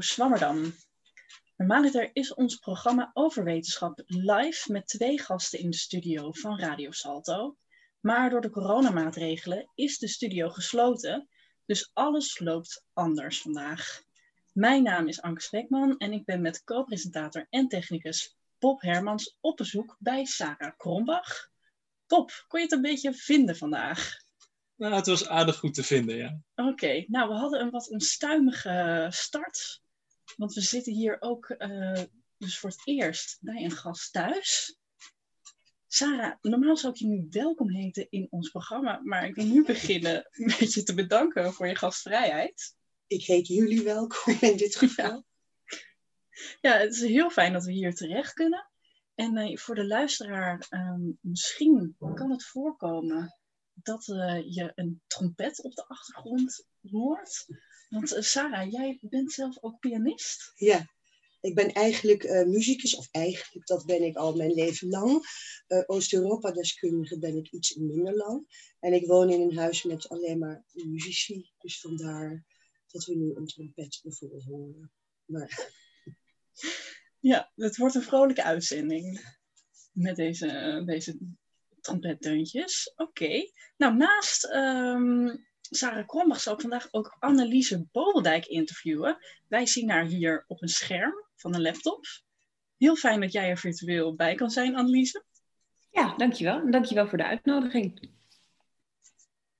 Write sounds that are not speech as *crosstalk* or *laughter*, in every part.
Radio Swammerdam. Normaliter is ons programma over wetenschap live met twee gasten in de studio van Radio Salto. Maar door de coronamaatregelen is de studio gesloten, dus alles loopt anders vandaag. Mijn naam is Anke Spekman en ik ben met co-presentator en technicus Bob Hermans op bezoek bij Sarah Krombach. Bob, kon je het een beetje vinden vandaag? Nou, het was aardig goed te vinden, ja. Oké, nou we hadden een wat onstuimige start. Want we zitten hier ook uh, dus voor het eerst bij een gast thuis. Sarah, normaal zou ik je nu welkom heten in ons programma, maar ik wil nu beginnen met je te bedanken voor je gastvrijheid. Ik heet jullie welkom in dit *laughs* geval. Ja, het is heel fijn dat we hier terecht kunnen. En uh, voor de luisteraar, um, misschien kan het voorkomen dat uh, je een trompet op de achtergrond hoort. Want uh, Sarah, jij bent zelf ook pianist? Ja, ik ben eigenlijk uh, muzikus, of eigenlijk, dat ben ik al mijn leven lang. Oost-Europa-deskundige ben ik iets minder lang. En ik woon in een huis met alleen maar muzici. Dus vandaar dat we nu een trompet bijvoorbeeld horen. Maar... Ja, het wordt een vrolijke uitzending met deze, deze trompetdeuntjes. Oké. Nou, naast um, Sarah Krombach zal ik vandaag ook Anneliese Bobeldijk interviewen. Wij zien haar hier op een scherm van een laptop. Heel fijn dat jij er virtueel bij kan zijn, Anneliese. Ja, dankjewel. En dankjewel voor de uitnodiging.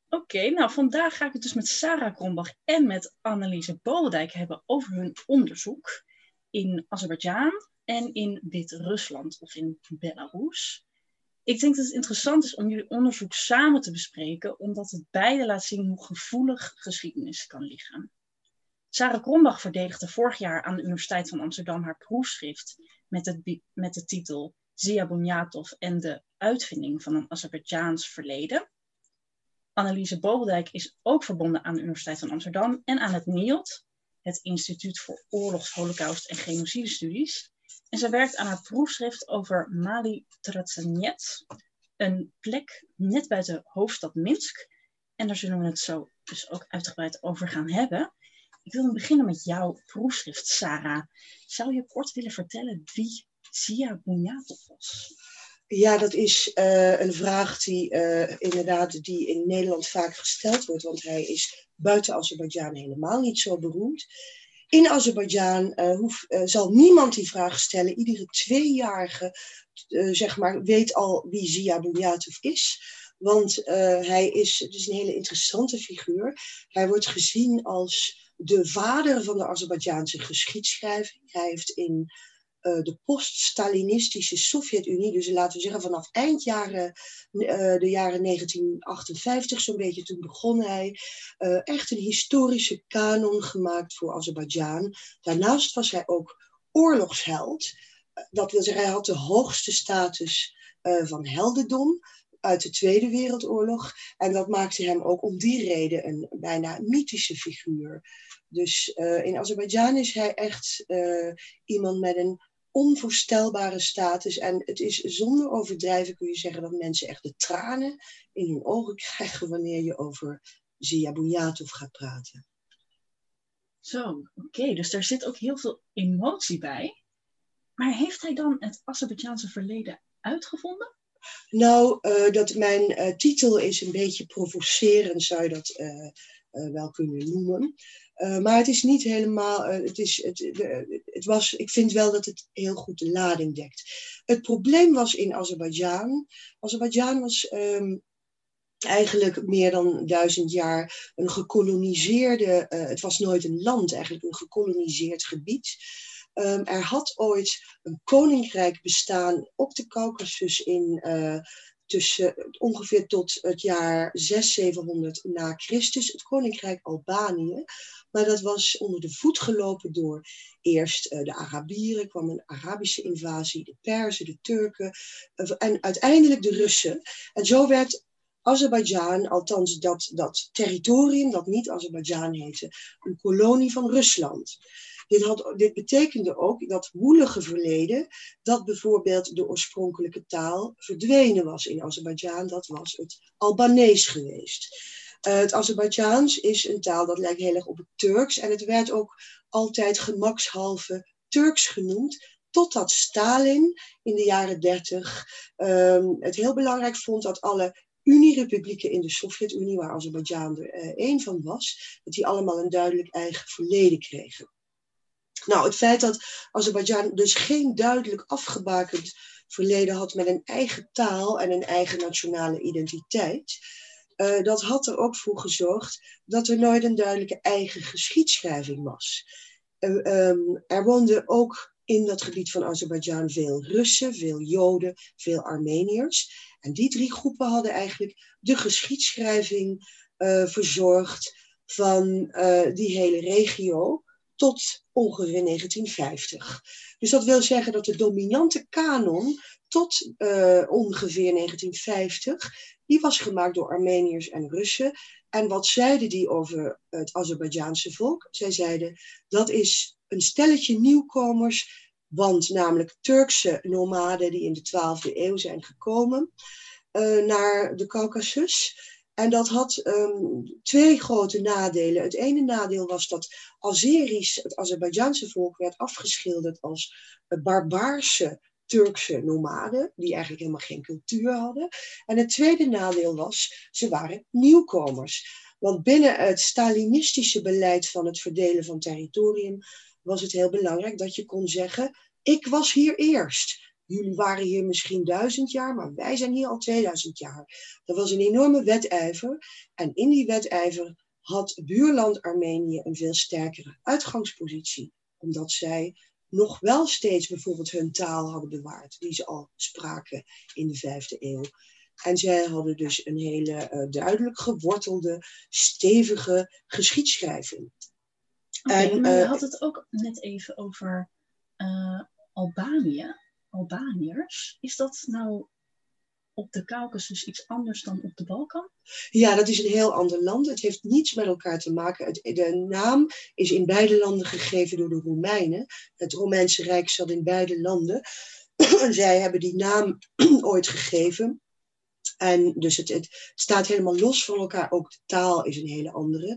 Oké, nou vandaag ga ik het dus met Sarah Krombach en met Anneliese Bobeldijk hebben over hun onderzoek in Azerbeidzjan en in Wit-Rusland of in Belarus. Ik denk dat het interessant is om jullie onderzoek samen te bespreken, omdat het beide laat zien hoe gevoelig geschiedenis kan liggen. Sarah Krombach verdedigde vorig jaar aan de Universiteit van Amsterdam haar proefschrift met, het, met de titel Zia Bunyatov en de uitvinding van een Azerbeidzjaans verleden. Anneliese Bobeldijk is ook verbonden aan de Universiteit van Amsterdam en aan het NIOD, het Instituut voor Oorlogs, Holocaust en Genocidestudies. En zij werkt aan haar proefschrift over Mali Tratsanjet, een plek net buiten hoofdstad Minsk. En daar zullen we het zo dus ook uitgebreid over gaan hebben. Ik wil beginnen met jouw proefschrift, Sarah. Zou je kort willen vertellen wie Zia Bunyatov was? Ja, dat is uh, een vraag die uh, inderdaad die in Nederland vaak gesteld wordt, want hij is buiten Azerbeidzjan helemaal niet zo beroemd. In Azerbeidzjan uh, hoef, zal niemand die vraag stellen. Iedere tweejarige zeg maar, weet al wie Zia Bunyatov is. Want hij is, is een hele interessante figuur. Hij wordt gezien als de vader van de Azerbeidzjaanse geschiedschrijving. Hij heeft in uh, de post-Stalinistische Sovjet-Unie, dus laten we zeggen vanaf eind jaren, uh, de jaren 1958 zo'n beetje, toen begon hij uh, echt een historische kanon gemaakt voor Azerbeidzjan. Daarnaast was hij ook oorlogsheld. Dat wil zeggen, hij had de hoogste status van heldendom uit de Tweede Wereldoorlog. En dat maakte hem ook om die reden een bijna mythische figuur. Dus in Azerbeidzjan is hij echt iemand met een onvoorstelbare status. En het is zonder overdrijven kun je zeggen dat mensen echt de tranen in hun ogen krijgen wanneer je over Zia Bunyatov gaat praten. Zo, oké. Okay. Dus daar zit ook heel veel emotie bij. Maar heeft hij dan het Azerbeidzjaanse verleden uitgevonden? Nou, uh, dat mijn uh, titel is een beetje provocerend, zou je dat uh, wel kunnen noemen. Uh, maar het is niet helemaal. Uh, het is, het, het was, ik vind wel dat het heel goed de lading dekt. Het probleem was in Azerbeidzjan. Azerbeidzjan was um, eigenlijk meer dan duizend jaar een gekoloniseerde. Uh, het was nooit een land, eigenlijk een gekoloniseerd gebied. Um, er had ooit een koninkrijk bestaan op de Caucasus in tussen ongeveer tot het jaar 600, na Christus, het koninkrijk Albanië. Maar dat was onder de voet gelopen door eerst uh, de Arabieren, kwam een Arabische invasie, de Perzen, de Turken uh, en uiteindelijk de Russen. En zo werd Azerbeidzjan, althans dat, dat territorium dat niet Azerbeidzjan heette, een kolonie van Rusland. Dit, had, dit betekende ook dat woelige verleden, dat bijvoorbeeld de oorspronkelijke taal verdwenen was in Azerbeidzjan, dat was het Albanees geweest. Uh, het Azerbeidzjaans is een taal dat lijkt heel erg op het Turks. En het werd ook altijd gemakshalve Turks genoemd. Totdat Stalin in de jaren dertig um, het heel belangrijk vond dat alle Unierepublieken in de Sovjet-Unie, waar Azerbeidzjan er uh, één van was, dat die allemaal een duidelijk eigen verleden kregen. Nou, het feit dat Azerbeidzjan dus geen duidelijk afgebakend verleden had met een eigen taal en een eigen nationale identiteit, uh, dat had er ook voor gezorgd dat er nooit een duidelijke eigen geschiedschrijving was. Uh, um, er woonden ook in dat gebied van Azerbeidzjan veel Russen, veel Joden, veel Armeniërs. En die drie groepen hadden eigenlijk de geschiedschrijving uh, verzorgd van die hele regio tot ongeveer 1950. Dus dat wil zeggen dat de dominante kanon tot uh, ongeveer 1950, die was gemaakt door Armeniërs en Russen. En wat zeiden die over het Azerbeidzjaanse volk? Zij zeiden dat is een stelletje nieuwkomers, want namelijk Turkse nomaden die in de 12e eeuw zijn gekomen uh, naar de Caucasus. En dat had um, twee grote nadelen. Het ene nadeel was dat Azerisch, het Azerbeidzjaanse volk, werd afgeschilderd als barbaarse Turkse nomaden, die eigenlijk helemaal geen cultuur hadden. En het tweede nadeel was, ze waren nieuwkomers. Want binnen het Stalinistische beleid van het verdelen van territorium was het heel belangrijk dat je kon zeggen: Ik was hier eerst. Jullie waren hier misschien duizend jaar, maar wij zijn hier al 2000 jaar. Dat was een enorme wedijver. En in die wedijver had buurland Armenië een veel sterkere uitgangspositie. Omdat zij nog wel steeds bijvoorbeeld hun taal hadden bewaard, die ze al spraken in de vijfde eeuw. En zij hadden dus een hele uh, duidelijk gewortelde, stevige geschiedschrijving. Okay, en, maar je uh, had het ook net even over uh, Albanië. Albaniërs. Is dat nou op de Caucasus iets anders dan op de Balkan? Ja, dat is een heel ander land. Het heeft niets met elkaar te maken. De naam is in beide landen gegeven door de Romeinen. Het Romeinse Rijk zat in beide landen. *clears throat* Zij hebben die naam *clears throat* ooit gegeven. En dus het, het, staat helemaal los van elkaar. Ook de taal is een hele andere.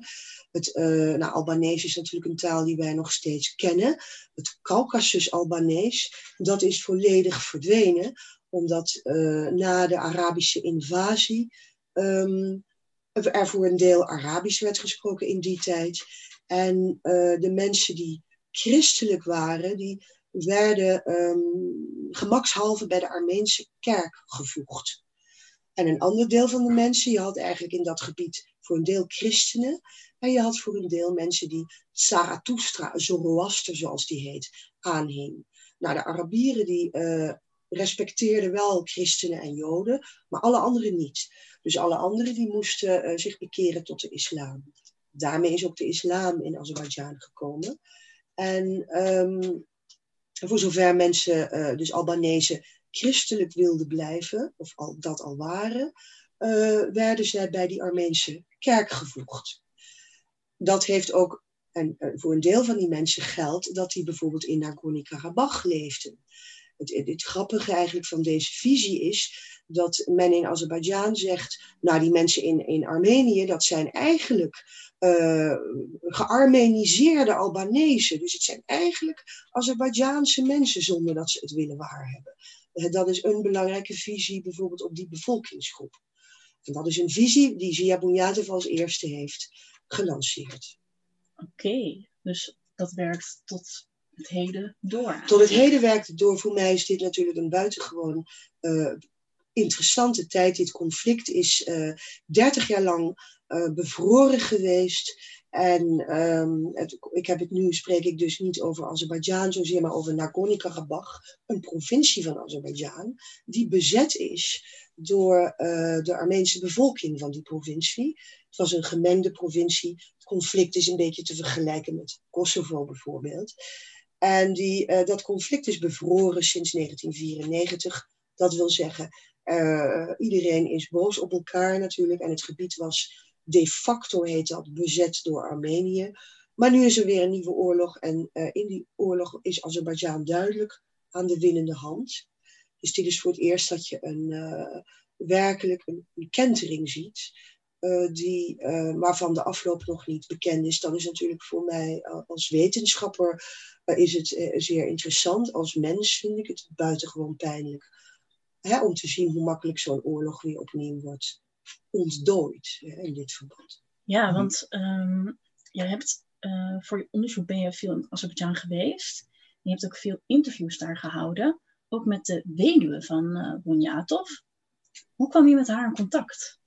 Het uh, nou, Albanees is natuurlijk een taal die wij nog steeds kennen. Het Caucasus-Albanees, dat is volledig verdwenen. Omdat uh, na de Arabische invasie um, er voor een deel Arabisch werd gesproken in die tijd. En uh, de mensen die christelijk waren, die werden um, gemakshalve bij de Armeense kerk gevoegd. En een ander deel van de mensen, je had eigenlijk in dat gebied voor een deel christenen. En je had voor een deel mensen die Zarathustra, Zoroaster zoals die heet, aanhing. Nou, de Arabieren die uh, respecteerden wel christenen en joden, maar alle anderen niet. Dus alle anderen die moesten uh, zich bekeren tot de islam. Daarmee is ook de islam in Azerbeidzjan gekomen. En um, voor zover mensen, uh, dus Albanese, christelijk wilden blijven, of al, dat al waren, uh, werden zij bij die Armeense kerk gevoegd. Dat heeft ook en, voor een deel van die mensen geldt dat die bijvoorbeeld in Nagorno-Karabakh leefden. Het, grappige eigenlijk van deze visie is dat men in Azerbeidzjan zegt, nou die mensen in, in Armenië, dat zijn eigenlijk uh, gearmeniseerde Albanese. Dus het zijn eigenlijk Azerbeidzjaanse mensen zonder dat ze het willen waarhebben. Uh, dat is een belangrijke visie bijvoorbeeld op die bevolkingsgroep. En dat is een visie die Zia Bunyatov als eerste heeft gelanceerd. Oké, okay, dus dat werkt tot het heden door. Tot het heden werkt het door. Voor mij is dit natuurlijk een buitengewoon uh, interessante tijd. Dit conflict is uh, 30 jaar lang uh, bevroren geweest. En het, ik heb het nu, spreek ik dus niet over Azerbeidzjan zozeer, maar over Nagorno-Karabakh, een provincie van Azerbeidzjan, die bezet is door uh, de Armeense bevolking van die provincie. Het was een gemengde provincie. Het conflict is een beetje te vergelijken met Kosovo bijvoorbeeld. En die, dat conflict is bevroren sinds 1994. Dat wil zeggen, iedereen is boos op elkaar natuurlijk. En het gebied was de facto, heet dat, bezet door Armenië. Maar nu is er weer een nieuwe oorlog. En uh, in die oorlog is Azerbeidzjan duidelijk aan de winnende hand. Dus dit is voor het eerst dat je een, werkelijk een, kentering ziet. die, waarvan de afloop nog niet bekend is, dan is natuurlijk voor mij als wetenschapper is het zeer interessant. Als mens vind ik het buitengewoon pijnlijk hè, om te zien hoe makkelijk zo'n oorlog weer opnieuw wordt ontdooid hè, in dit verband. Ja, want um, je hebt voor je onderzoek ben je veel in Azerbeidzjan geweest. Je hebt ook veel interviews daar gehouden, ook met de weduwe van uh, Bunyatov. Hoe kwam je met haar in contact?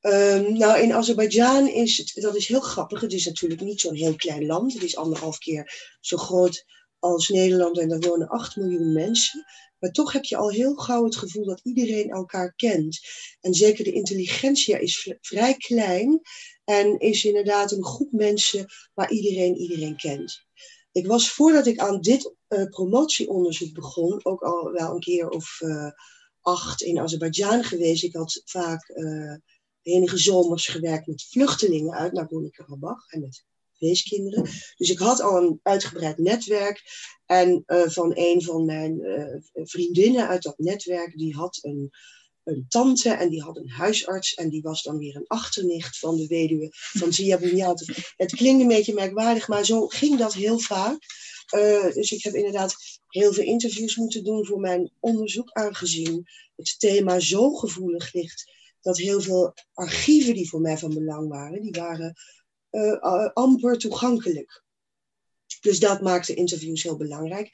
Um, nou, in Azerbeidzjan is het, dat is heel grappig. Het is natuurlijk niet zo'n heel klein land. Het is anderhalf keer zo groot als Nederland en daar wonen 8 miljoen mensen. Maar toch heb je al heel gauw het gevoel dat iedereen elkaar kent. En zeker de intelligentia is vrij klein en is inderdaad een groep mensen waar iedereen iedereen kent. Ik was voordat ik aan dit uh, promotieonderzoek begon, ook al wel een keer of uh, acht in Azerbeidzjan geweest. Ik had vaak uh, enige zomers gewerkt met vluchtelingen uit Nagorno-Karabakh en met weeskinderen. Dus ik had al een uitgebreid netwerk. En van een van mijn vriendinnen uit dat netwerk, die had een een tante en die had een huisarts en die was dan weer een achternicht van de weduwe van Zia Bunyatov. Het klinkt een beetje merkwaardig, maar zo ging dat heel vaak. Uh, dus ik heb inderdaad heel veel interviews moeten doen voor mijn onderzoek, aangezien het thema zo gevoelig ligt dat heel veel archieven die voor mij van belang waren, die waren uh, amper toegankelijk. Dus dat maakte interviews heel belangrijk.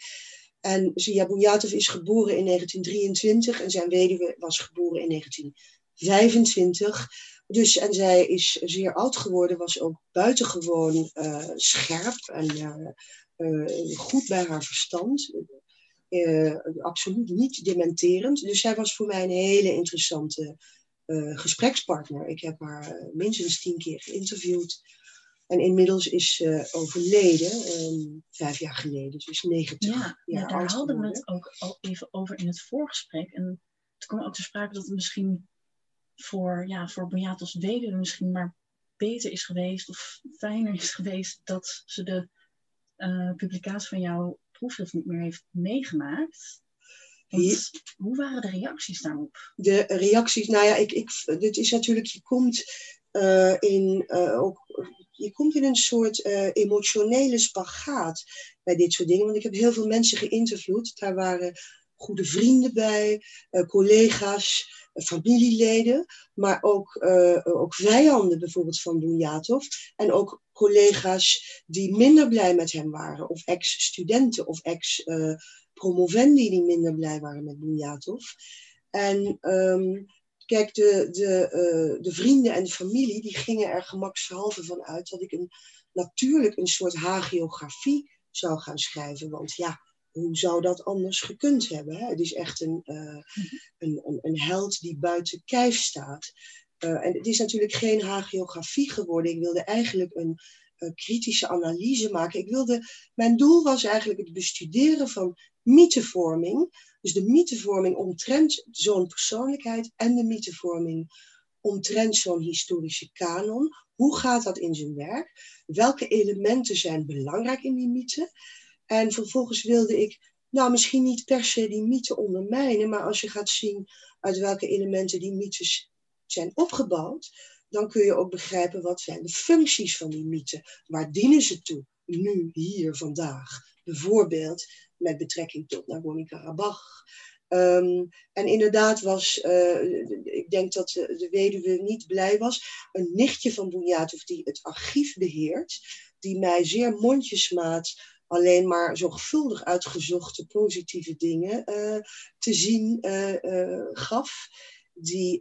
En Zia Bunyatov is geboren in 1923 en zijn weduwe was geboren in 1925. Dus, en zij is zeer oud geworden, was ook buitengewoon uh, scherp en goed bij haar verstand. absoluut niet dementerend. Dus zij was voor mij een hele interessante gesprekspartner. Ik heb haar minstens tien keer geïnterviewd. En inmiddels is ze overleden, um, vijf jaar geleden, dus 90 ja, jaar daar hadden we het ook al even over in het voorgesprek. En toen kwam ook te sprake dat het misschien voor, ja, voor Beatos weduwe misschien maar beter is geweest of fijner is geweest dat ze de uh, publicatie van jouw proefschrift niet meer heeft meegemaakt. Want, hoe waren de reacties daarop? De reacties, nou ja, ik, ik, dit is natuurlijk, je komt uh, in, uh, ook je komt in een soort uh, emotionele spagaat bij dit soort dingen. Want ik heb heel veel mensen geïnterviewd. Daar waren goede vrienden bij, uh, collega's, uh, familieleden, maar ook, ook vijanden bijvoorbeeld van Dunjatov. En ook collega's die minder blij met hem waren, of ex-studenten of ex-promovendi die minder blij waren met Dunjatov. En um, Kijk, de, de, uh, de vrienden en de familie die gingen er gemakshalve van uit dat ik een, natuurlijk een soort hagiografie zou gaan schrijven. Want ja, hoe zou dat anders gekund hebben? Hè? Het is echt een, uh, een, een, een, held die buiten kijf staat. Uh, en het is natuurlijk geen hagiografie geworden. Ik wilde eigenlijk een, een kritische analyse maken. Ik wilde, mijn doel was eigenlijk het bestuderen van mythevorming dus de mythevorming omtrent zo'n persoonlijkheid en de mythevorming omtrent zo'n historische kanon. Hoe gaat dat in zijn werk? Welke elementen zijn belangrijk in die mythe? En vervolgens wilde ik, nou misschien niet per se die mythe ondermijnen, maar als je gaat zien uit welke elementen die mythes zijn opgebouwd, dan kun je ook begrijpen wat zijn de functies van die mythe. Waar dienen ze toe? Nu, hier, vandaag. Bijvoorbeeld met betrekking tot Nagorno-Karabakh. Um, en inderdaad was, uh, ik denk dat de, weduwe niet blij was, een nichtje van Bunyatov die het archief beheert, die mij zeer mondjesmaat alleen maar zorgvuldig uitgezochte positieve dingen uh, te zien uh, gaf. Die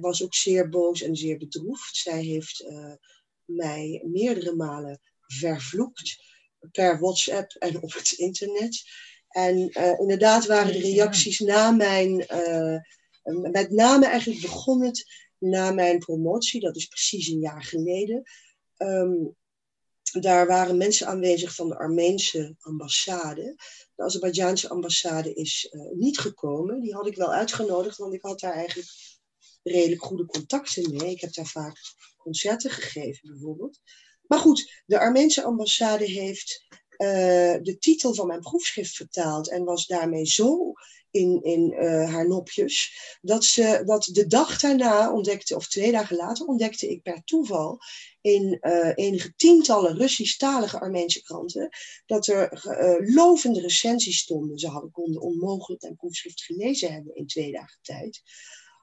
was ook zeer boos en zeer bedroefd. Zij heeft mij meerdere malen vervloekt per WhatsApp en op het internet. En uh, inderdaad waren de reacties na mijn, uh, met name eigenlijk begon het na mijn promotie, dat is precies een jaar geleden. Um, daar waren mensen aanwezig van de Armeense ambassade. De Azerbeidzjaanse ambassade is uh, niet gekomen. Die had ik wel uitgenodigd, want ik had daar eigenlijk redelijk goede contacten mee. Ik heb daar vaak concerten gegeven, bijvoorbeeld. Maar goed, de Armeense ambassade heeft eh, de titel van mijn proefschrift vertaald en was daarmee zo in, in uh, haar nopjes, dat, ze, dat de dag daarna ontdekte, of twee dagen later, ontdekte ik per toeval in uh, enige tientallen Russisch-talige Armeense kranten, dat er uh, lovende recensies stonden. Ze hadden, konden onmogelijk mijn proefschrift gelezen hebben in twee dagen tijd.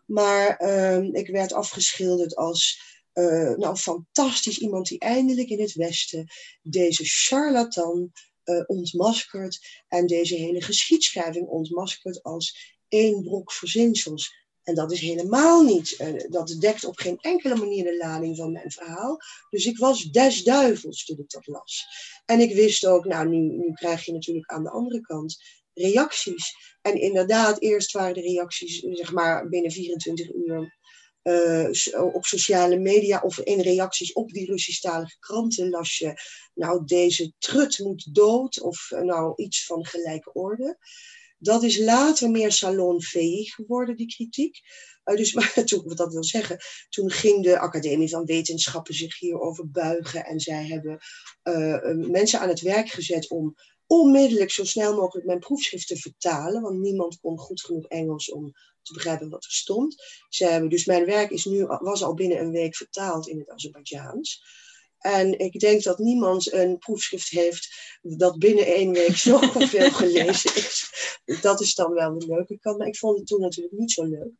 Maar uh, ik werd afgeschilderd als uh, nou, fantastisch iemand die eindelijk in het Westen deze charlatan uh, ontmaskert en deze hele geschiedschrijving ontmaskert als één brok verzinsels. En dat is helemaal niet. Uh, dat dekt op geen enkele manier de lading van mijn verhaal. Dus ik was des duivels toen ik dat las. En ik wist ook, nou, nu, nu krijg je natuurlijk aan de andere kant reacties. En inderdaad, eerst waren de reacties, zeg maar, binnen 24 uur uh, op sociale media of in reacties op die Russisch-talige kranten las je, nou deze trut moet dood of uh, nou iets van gelijke orde. Dat is later meer salonveeg geworden, die kritiek. Uh, dus *laughs* maar toen, dat wil zeggen, toen ging de Academie van Wetenschappen zich hierover buigen en zij hebben mensen aan het werk gezet om onmiddellijk zo snel mogelijk mijn proefschrift te vertalen, want niemand kon goed genoeg Engels om te begrijpen wat er stond. Ze hebben, dus mijn werk is nu, was al binnen een week vertaald in het Azerbeidzjaans. En ik denk dat niemand een proefschrift heeft dat binnen één week zoveel *laughs* gelezen is. Dat is dan wel de leuke kant. Maar ik vond het toen natuurlijk niet zo leuk.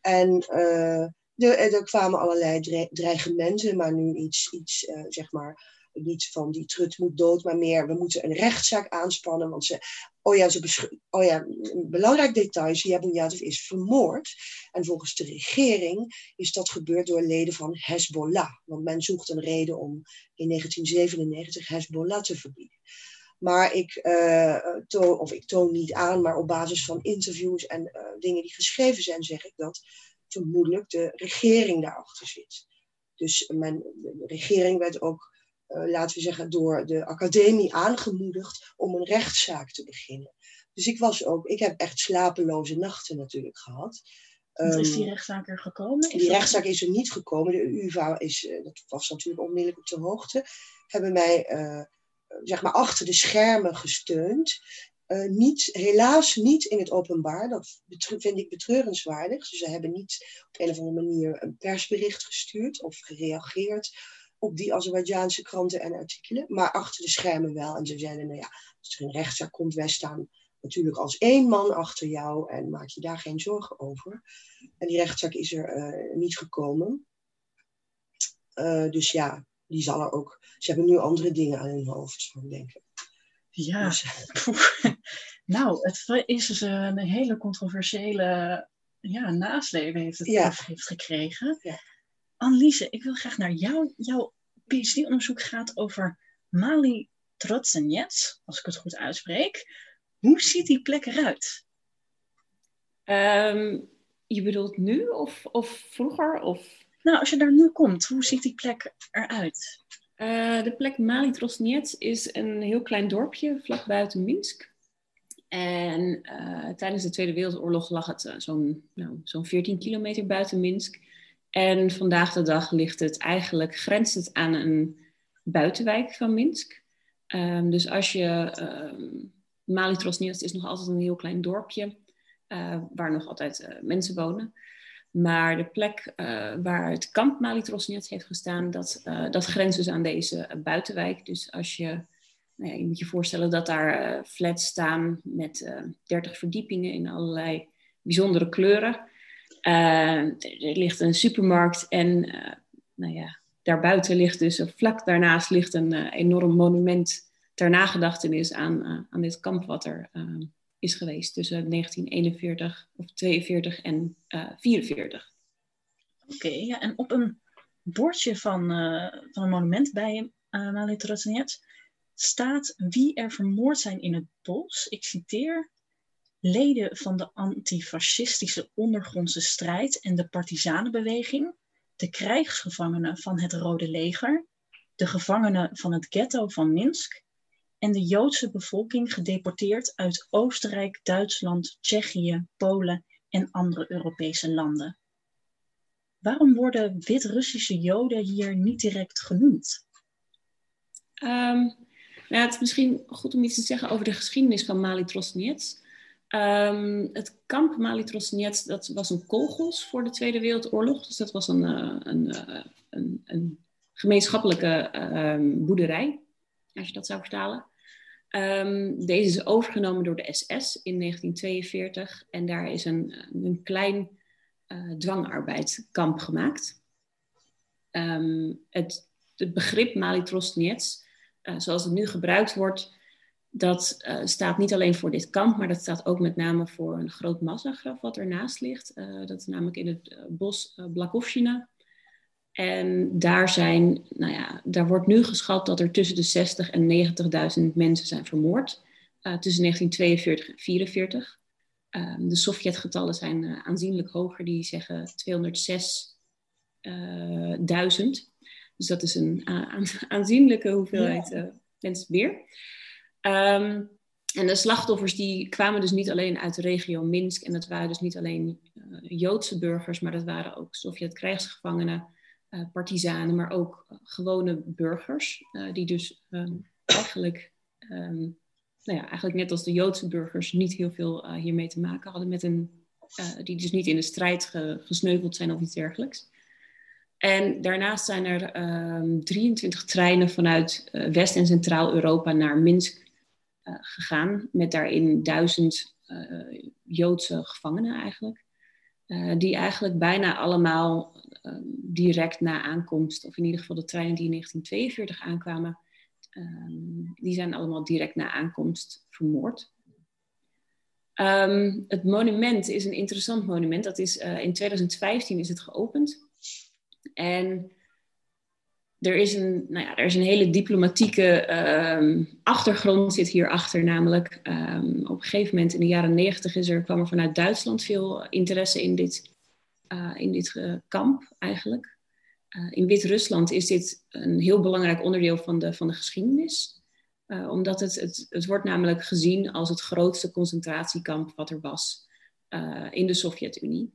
En uh, er, er, kwamen allerlei dreigementen, maar nu iets, iets uh, zeg maar, niet van die trut moet dood, maar meer we moeten een rechtszaak aanspannen. Want ze, oh ja, ze oh ja, een belangrijk detail, Ziabunjatov is vermoord. En volgens de regering is dat gebeurd door leden van Hezbollah. Want men zoekt een reden om in 1997 Hezbollah te verbieden. Maar ik, uh, toon, of ik toon niet aan, maar op basis van interviews en uh, dingen die geschreven zijn, zeg ik dat vermoedelijk de regering daarachter zit. Dus mijn, de regering werd ook laten we zeggen, door de academie aangemoedigd om een rechtszaak te beginnen. Dus ik was ook, ik heb echt slapeloze nachten natuurlijk gehad. Um, is die rechtszaak er gekomen? Is die rechtszaak is er niet gekomen. De UvA is, uh, dat was natuurlijk onmiddellijk op de hoogte, hebben mij uh, zeg maar achter de schermen gesteund. Uh, niet, helaas niet in het openbaar. Dat vind ik betreurenswaardig. Dus ze hebben niet op een of andere manier een persbericht gestuurd of gereageerd op die Azerbeidzjaanse kranten en artikelen, maar achter de schermen wel. En ze zeiden, nou ja, als er een rechtszaak komt, wij staan natuurlijk als één man achter jou en maak je daar geen zorgen over. En die rechtszaak is er uh, niet gekomen. Uh, dus ja, die zal er ook. Ze hebben nu andere dingen aan hun hoofd, zou ik denken. Ja, dus, *laughs* nou, het is dus een hele controversiële ja, nasleven heeft het ja. heeft gekregen. Ja. Anneliese, ik wil graag naar jou. Jouw PhD-onderzoek gaat over Mali Trotsenets, als ik het goed uitspreek. Hoe ziet die plek eruit? Um, je bedoelt nu of, of vroeger? Of... Nou, als je daar nu komt, hoe ziet die plek eruit? Uh, de plek Mali Trosnets is een heel klein dorpje vlak buiten Minsk. En uh, tijdens de Tweede Wereldoorlog lag het uh, zo'n nou, zo'n 14 kilometer buiten Minsk. En vandaag de dag ligt het eigenlijk, grenst het aan een buitenwijk van Minsk. Um, dus als je, um, Mali Trosnets is nog altijd een heel klein dorpje, uh, waar nog altijd uh, mensen wonen. Maar de plek uh, waar het kamp Mali Trosnets heeft gestaan, dat, dat grenst dus aan deze buitenwijk. Dus als je, nou ja, je moet je voorstellen dat daar flats staan met 30 verdiepingen in allerlei bijzondere kleuren. Uh, er ligt een supermarkt en uh, nou ja, daarbuiten ligt dus, vlak daarnaast ligt een uh, enorm monument ter nagedachtenis aan, aan dit kamp wat er is geweest tussen 1941 of 42 en 44. Oké, ja, en op een bordje van, van een monument bij uh, Malit staat wie er vermoord zijn in het bos. Ik citeer leden van de antifascistische ondergrondse strijd en de partizanenbeweging, de krijgsgevangenen van het Rode Leger, de gevangenen van het ghetto van Minsk en de Joodse bevolking gedeporteerd uit Oostenrijk, Duitsland, Tsjechië, Polen en andere Europese landen. Waarom worden Wit-Russische Joden hier niet direct genoemd? Um, Nou, het is misschien goed om iets te zeggen over de geschiedenis van Mali Trosniets. Ehm, het kamp Mali Trosniets, dat was een kogels voor de Tweede Wereldoorlog. Dus dat was een, uh, een, uh, een, een, gemeenschappelijke uh, boerderij, als je dat zou vertalen. Um, deze is overgenomen door de SS in 1942 en daar is een, een klein uh, dwangarbeidskamp gemaakt. Het, het, begrip Mali Trosniets, uh, zoals het nu gebruikt wordt, dat eh, staat niet alleen voor dit kamp, maar dat staat ook met name voor een groot massagraf wat ernaast ligt. Eh, dat is namelijk in het eh, bos uh, En daar, zijn, nou ja, daar wordt nu geschat dat er tussen de 60 en 90.000 mensen zijn vermoord. tussen 1942 en 1944. Ehm, de Sovjetgetallen zijn aanzienlijk hoger. Die zeggen 206.000. dus dat is een *laughs* aanzienlijke hoeveelheid mensen weer. Um, en de slachtoffers die kwamen dus niet alleen uit de regio Minsk. En dat waren dus niet alleen Joodse burgers, maar dat waren ook Sovjet-krijgsgevangenen uh, partizanen, maar ook gewone burgers, die dus um, eigenlijk, um, nou ja, eigenlijk net als de Joodse burgers niet heel veel hiermee te maken hadden, met een, die dus niet in de strijd ge, gesneuveld zijn of iets dergelijks. En daarnaast zijn er um, 23 treinen vanuit West- en Centraal-Europa naar Minsk gegaan, met daarin duizend Joodse gevangenen eigenlijk. die eigenlijk bijna allemaal direct na aankomst, of in ieder geval de treinen die in 1942 aankwamen, um, die zijn allemaal direct na aankomst vermoord. Um, het monument is een interessant monument. Dat is, in 2015 is het geopend. En er is een, nou ja, er is een hele diplomatieke achtergrond zit hierachter. Namelijk op een gegeven moment in de jaren negentig kwam er vanuit Duitsland veel interesse in dit uh, in dit uh, kamp eigenlijk. Uh, in Wit-Rusland is dit een heel belangrijk onderdeel van de, van de geschiedenis. omdat het, het, het wordt namelijk gezien als het grootste concentratiekamp wat er was in de Sovjet-Unie.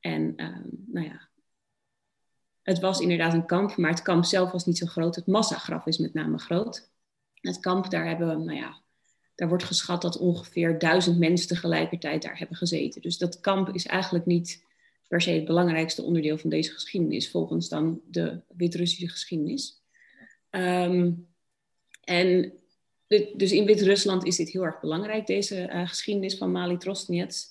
En nou ja, het was inderdaad een kamp, maar het kamp zelf was niet zo groot. Het massagraf is met name groot. Het kamp, daar hebben nou ja, daar wordt geschat dat ongeveer duizend mensen tegelijkertijd daar hebben gezeten. Dus dat kamp is eigenlijk niet per se het belangrijkste onderdeel van deze geschiedenis, volgens dan de Wit-Russische geschiedenis. Um, en dus in Wit-Rusland is dit heel erg belangrijk, deze uh, geschiedenis van Mali Trostniets.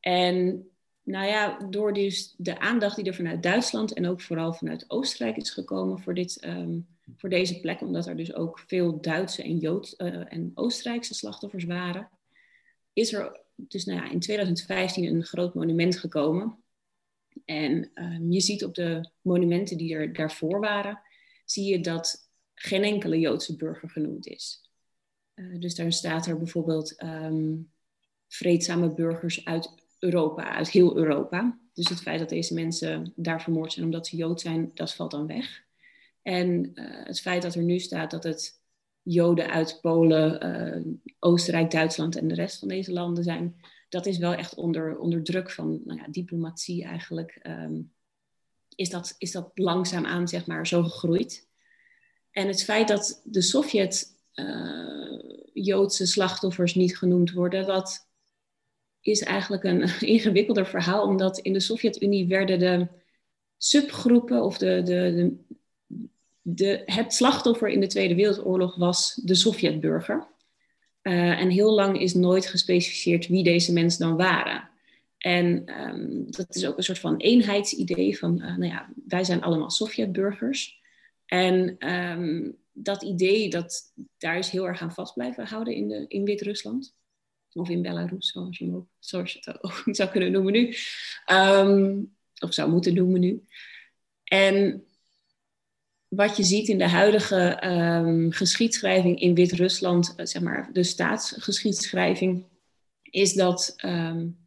En nou ja, door dus de aandacht die er vanuit Duitsland en ook vooral vanuit Oostenrijk is gekomen voor, dit, um, voor deze plek, omdat er dus ook veel Duitse en Jood uh, en Oostenrijkse slachtoffers waren, is er dus nou ja, in 2015 een groot monument gekomen en um, je ziet op de monumenten die er daarvoor waren, zie je dat geen enkele Joodse burger genoemd is. Uh, dus daar staat er bijvoorbeeld um, vreedzame burgers uit Europa, uit heel Europa. Dus het feit dat deze mensen daar vermoord zijn omdat ze Jood zijn, dat valt dan weg. En uh, het feit dat er nu staat dat het Joden uit Polen, uh, Oostenrijk, Duitsland en de rest van deze landen zijn, dat is wel echt onder, onder druk van nou ja, diplomatie eigenlijk. Um, is, dat, is dat langzaamaan zeg maar zo gegroeid. En het feit dat de Sovjet-Joodse uh, slachtoffers niet genoemd worden, dat is eigenlijk een *laughs* ingewikkelder verhaal, omdat in de Sovjet-Unie werden de subgroepen of de, de, de, het slachtoffer in de Tweede Wereldoorlog was de Sovjetburger. Uh, en heel lang is nooit gespecificeerd wie deze mensen dan waren. En um, dat is ook een soort van eenheidsidee van, uh, nou ja, wij zijn allemaal Sovjetburgers. En um, dat idee, dat, daar is heel erg aan vast blijven houden in, in Wit-Rusland. Of in Belarus, zoals je, ook, zoals je het ook *laughs* zou kunnen noemen nu. Um, of zou moeten noemen nu. En wat je ziet in de huidige um, geschiedschrijving in Wit-Rusland, uh, zeg maar de staatsgeschiedschrijving, is dat, um,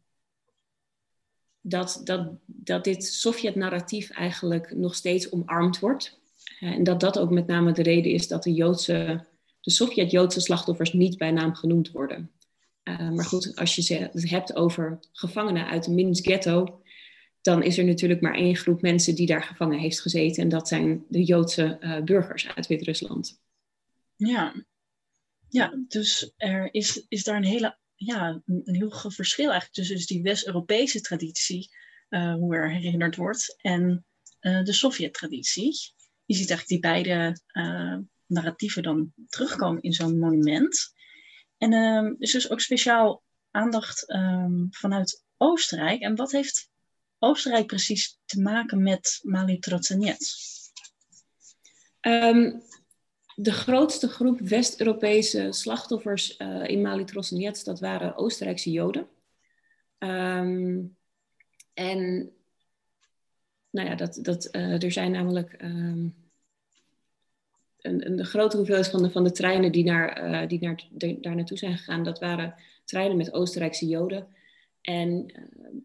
dat, dat, dat dit Sovjet-narratief eigenlijk nog steeds omarmd wordt. Uh, en dat dat ook met name de reden is dat de, Joodse, de Sovjet-Joodse slachtoffers niet bij naam genoemd worden. Uh, maar goed, als je het hebt over gevangenen uit de Minsk ghetto, dan is er natuurlijk maar één groep mensen die daar gevangen heeft gezeten. En dat zijn de Joodse uh, burgers uit Wit-Rusland. Ja. Ja, dus er is, is daar een, hele, ja, een, heel groot verschil eigenlijk tussen dus die West-Europese traditie, uh, hoe er herinnerd wordt, en de Sovjet-traditie. Je ziet eigenlijk die beide narratieven dan terugkomen in zo'n monument. En er is dus ook speciaal aandacht um, vanuit Oostenrijk. En wat heeft Oostenrijk precies te maken met Mali Trotsenets? Um, de grootste groep West-Europese slachtoffers uh, in Mali Trossenets, dat waren Oostenrijkse Joden. Um, en nou ja, dat, dat, uh, er zijn namelijk um, een, grote hoeveelheid van de, van de treinen die, naar, uh, die naar, daar naartoe zijn gegaan, dat waren treinen met Oostenrijkse Joden. En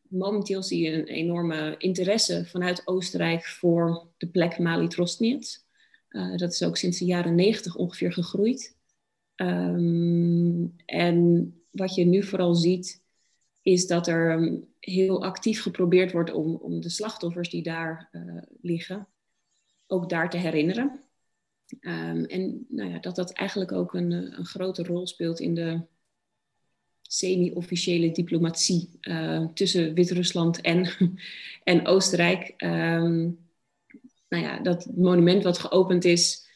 momenteel zie je een enorme interesse vanuit Oostenrijk voor de plek Mali Trossenets. Uh, dat is ook sinds de jaren negentig ongeveer gegroeid. Um, en wat je nu vooral ziet, is dat er um, heel actief geprobeerd wordt om, om de slachtoffers die daar liggen, ook daar te herinneren. Um, en nou ja, dat dat eigenlijk ook een, een grote rol speelt in de semi-officiële diplomatie uh, tussen Wit-Rusland en, *laughs* en Oostenrijk. Um, nou ja, dat monument wat geopend is,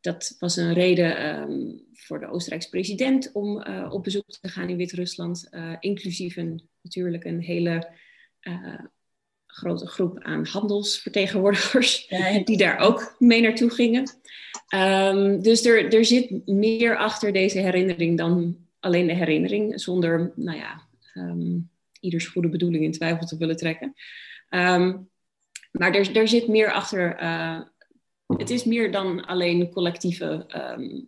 dat was een reden um, voor de Oostenrijkse president om uh, op bezoek te gaan in Wit-Rusland, uh, inclusief een, natuurlijk een hele grote groep aan handelsvertegenwoordigers, ja, die daar ook mee naartoe gingen. Um, dus er, er zit meer achter deze herinnering dan alleen de herinnering, zonder, nou ja, um, ieders goede bedoeling in twijfel te willen trekken. Um, maar er, er zit meer achter. Uh, het is meer dan alleen collectieve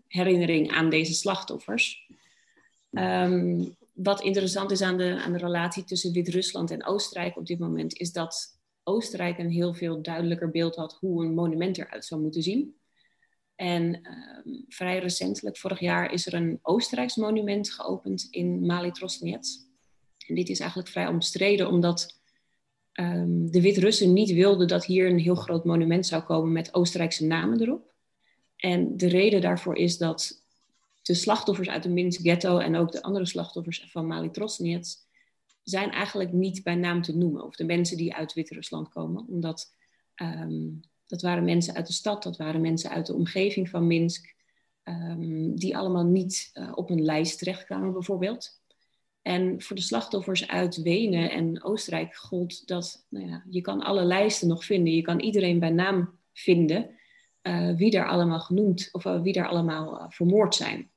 herinnering aan deze slachtoffers. Wat interessant is aan de, aan de relatie tussen Wit-Rusland en Oostenrijk op dit moment, is dat Oostenrijk een heel veel duidelijker beeld had hoe een monument eruit zou moeten zien. En um, vrij recentelijk, vorig jaar, is er een Oostenrijks monument geopend in Mali Trosnets. En dit is eigenlijk vrij omstreden, omdat um, de Wit-Russen niet wilden dat hier een heel groot monument zou komen met Oostenrijkse namen erop. En de reden daarvoor is dat de slachtoffers uit de Minsk ghetto en ook de andere slachtoffers van Mali Trosnets zijn eigenlijk niet bij naam te noemen. Of de mensen die uit Wit-Rusland komen. Omdat um, dat waren mensen uit de stad, dat waren mensen uit de omgeving van Minsk. Um, die allemaal niet uh, op een lijst terechtkwamen bijvoorbeeld. En voor de slachtoffers uit Wenen en Oostenrijk gold dat nou ja, je kan alle lijsten nog vinden. Je kan iedereen bij naam vinden uh, wie daar allemaal genoemd of uh, wie daar allemaal vermoord zijn.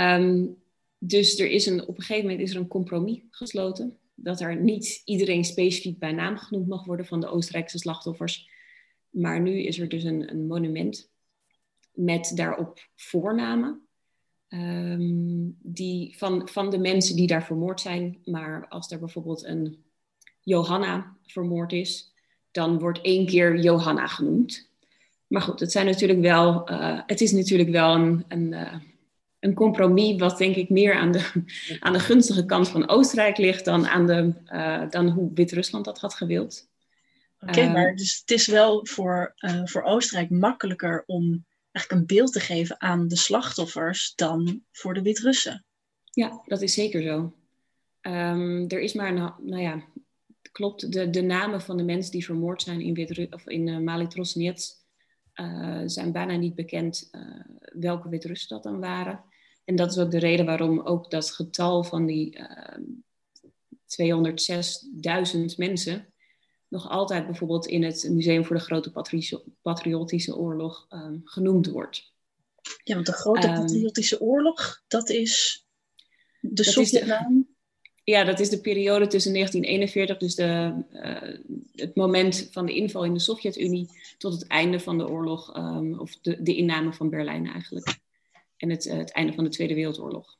Um, dus er is een, op een gegeven moment is er een compromis gesloten. Dat er niet iedereen specifiek bij naam genoemd mag worden van de Oostenrijkse slachtoffers. Maar nu is er dus een, een monument met daarop voornamen. Um, die van, van de mensen die daar vermoord zijn. Maar als er bijvoorbeeld een Johanna vermoord is, dan wordt één keer Johanna genoemd. Maar goed, het, zijn natuurlijk wel, uh, het is natuurlijk wel een, een, uh, een compromis wat denk ik meer aan de, aan de gunstige kant van Oostenrijk ligt dan, aan de, uh, dan hoe Wit-Rusland dat had gewild. Oké, okay, maar dus het is wel voor, voor Oostenrijk makkelijker om eigenlijk een beeld te geven aan de slachtoffers dan voor de Wit-Russen. Ja, dat is zeker zo. Um, er is maar, een, nou ja, klopt, de, de namen van de mensen die vermoord zijn in, Wit of in uh, Mali Trosnets uh, zijn bijna niet bekend welke Wit-Russen dat dan waren. En dat is ook de reden waarom ook dat getal van die 206.000 mensen nog altijd bijvoorbeeld in het Museum voor de Grote Patriotische Oorlog um, genoemd wordt. Ja, want de Grote um, Patriotische Oorlog, dat is de Sovjetnaam. Ja, dat is de periode tussen 1941, dus de, uh, het moment van de inval in de Sovjet-Unie, tot het einde van de oorlog, um, of de, de, inname van Berlijn eigenlijk. En het, uh, het einde van de Tweede Wereldoorlog.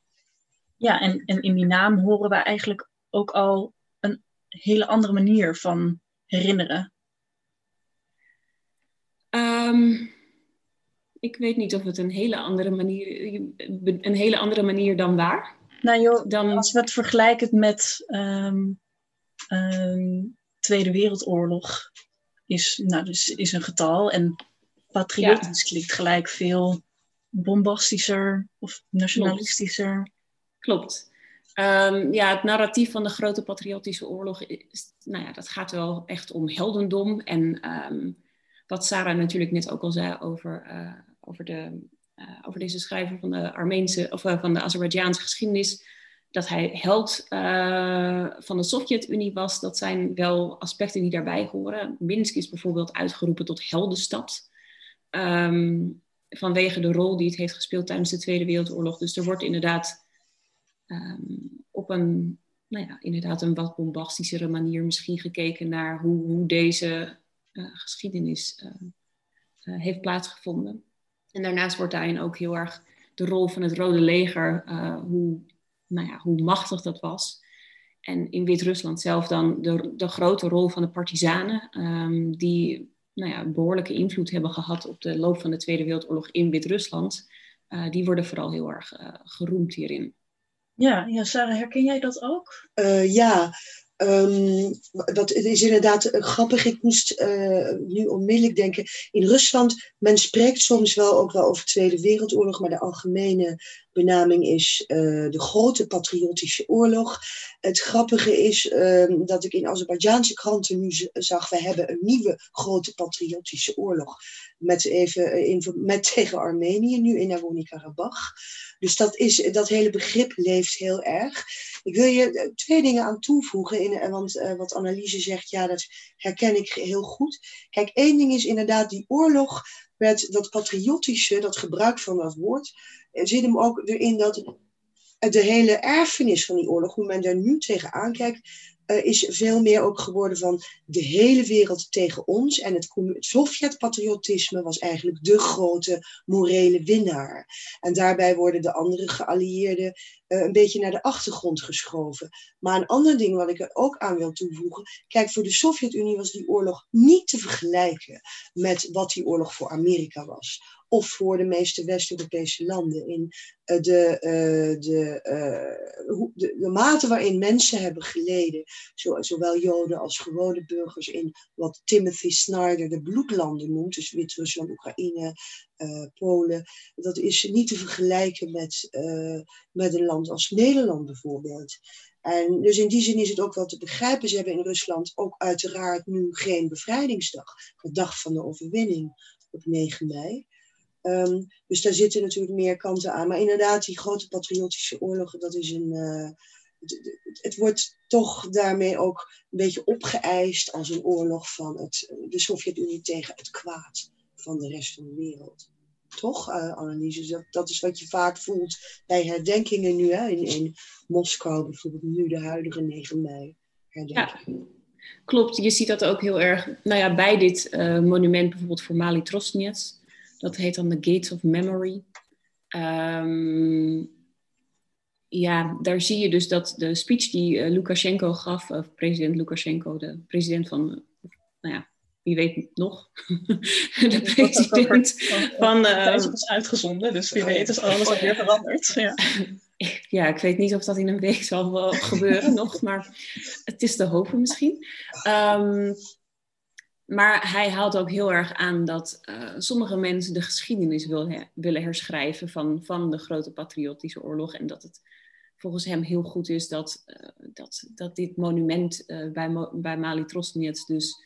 Ja, en, en in die naam horen we eigenlijk ook al een hele andere manier van herinneren? Um, ik weet niet of het een hele andere manier, een hele andere manier dan waar. Nou joh, dan... als we het vergelijken met um, um, Tweede Wereldoorlog, is, nou, dus is een getal en patriotisch ja. klinkt gelijk veel bombastischer of nationalistischer? Klopt. Ehm, ja, het narratief van de grote patriotische oorlog, is, nou ja, dat gaat wel echt om heldendom. En ehm, wat Sarah natuurlijk net ook al zei over, uh, over, de, uh, over deze schrijver van de Armeense of uh, van de Azerbeidzjaanse geschiedenis, dat hij held van de Sovjet-Unie was, dat zijn wel aspecten die daarbij horen. Minsk is bijvoorbeeld uitgeroepen tot heldenstad. Um, vanwege de rol die het heeft gespeeld tijdens de Tweede Wereldoorlog. Dus er wordt inderdaad um, op een, nou ja, inderdaad een wat bombastischere manier misschien gekeken naar hoe, hoe deze uh, geschiedenis uh, uh, heeft plaatsgevonden. En daarnaast wordt daarin ook heel erg de rol van het Rode Leger, hoe, nou ja, hoe machtig dat was. En in Wit-Rusland zelf dan de, de grote rol van de partizanen, um, die nou ja, behoorlijke invloed hebben gehad op de loop van de Tweede Wereldoorlog in Wit-Rusland. die worden vooral heel erg geroemd hierin. Ja, ja, Sarah, herken jij dat ook? Uh, ja, um, dat is inderdaad grappig. Ik moest uh, nu onmiddellijk denken. In Rusland, men spreekt soms wel ook wel over Tweede Wereldoorlog, maar de algemene benaming is uh, de Grote Patriotische Oorlog. Het grappige is um, dat ik in Azerbeidzjaanse kranten nu zag, we hebben een nieuwe Grote Patriotische Oorlog. Met, even, in, met *laughs* tegen Armenië, nu in Nagorno-Karabakh. Dus dat, is, dat hele begrip leeft heel erg. Ik wil je twee dingen aan toevoegen, in, want uh, wat Anneliese zegt, ja, dat herken ik heel goed. Kijk, één ding is inderdaad die oorlog met dat patriotische, dat gebruik van dat woord, zit hem ook erin dat de hele erfenis van die oorlog, hoe men daar nu tegenaan kijkt, uh, is veel meer ook geworden van de hele wereld tegen ons. En het, het Sovjet-patriotisme was eigenlijk de grote morele winnaar. En daarbij worden de andere geallieerden uh, een beetje naar de achtergrond geschoven. Maar een ander ding wat ik er ook aan wil toevoegen. Kijk, voor de Sovjet-Unie was die oorlog niet te vergelijken met wat die oorlog voor Amerika was of voor de meeste West-Europese landen. In uh, de, uh, de, uh, de, de, mate waarin mensen hebben geleden, zo, zowel Joden als gewone burgers, in wat Timothy Snyder de bloedlanden noemt, dus Wit-Rusland, Oekraïne, Polen, dat is niet te vergelijken met, met een land als Nederland bijvoorbeeld. En dus in die zin is het ook wel te begrijpen. Ze hebben in Rusland ook uiteraard nu geen bevrijdingsdag, de dag van de overwinning op 9 mei. Um, dus daar zitten natuurlijk meer kanten aan. Maar inderdaad, die grote patriotische oorlogen, dat is een. Uh, het, wordt toch daarmee ook een beetje opgeëist als een oorlog van het, de Sovjet-Unie tegen het kwaad van de rest van de wereld. Toch, uh, Annelies? Dat, dat is wat je vaak voelt bij herdenkingen nu, hè? In, in Moskou bijvoorbeeld, nu de huidige 9 mei. Ja, klopt. Je ziet dat ook heel erg nou ja, bij dit uh, monument, bijvoorbeeld voor Mali Trosnets. Dat heet dan The Gates of Memory. Um, ja, daar zie je dus dat de speech die uh, Lukashenko gaf, of president Lukashenko, de president van, uh, nou ja, wie weet nog, *laughs* de president *laughs* van... Uh, is pas uitgezonden, dus wie weet is alles alweer veranderd. Ja. *laughs* ja, ik weet niet of dat in een week zal gebeuren nog, maar het is te hopen misschien. Um, maar hij haalt ook heel erg aan dat uh, sommige mensen de geschiedenis willen herschrijven van, van de grote patriotische oorlog. En dat het volgens hem heel goed is dat, uh, dat, dat dit monument uh, bij, bij Mali Trosnets dus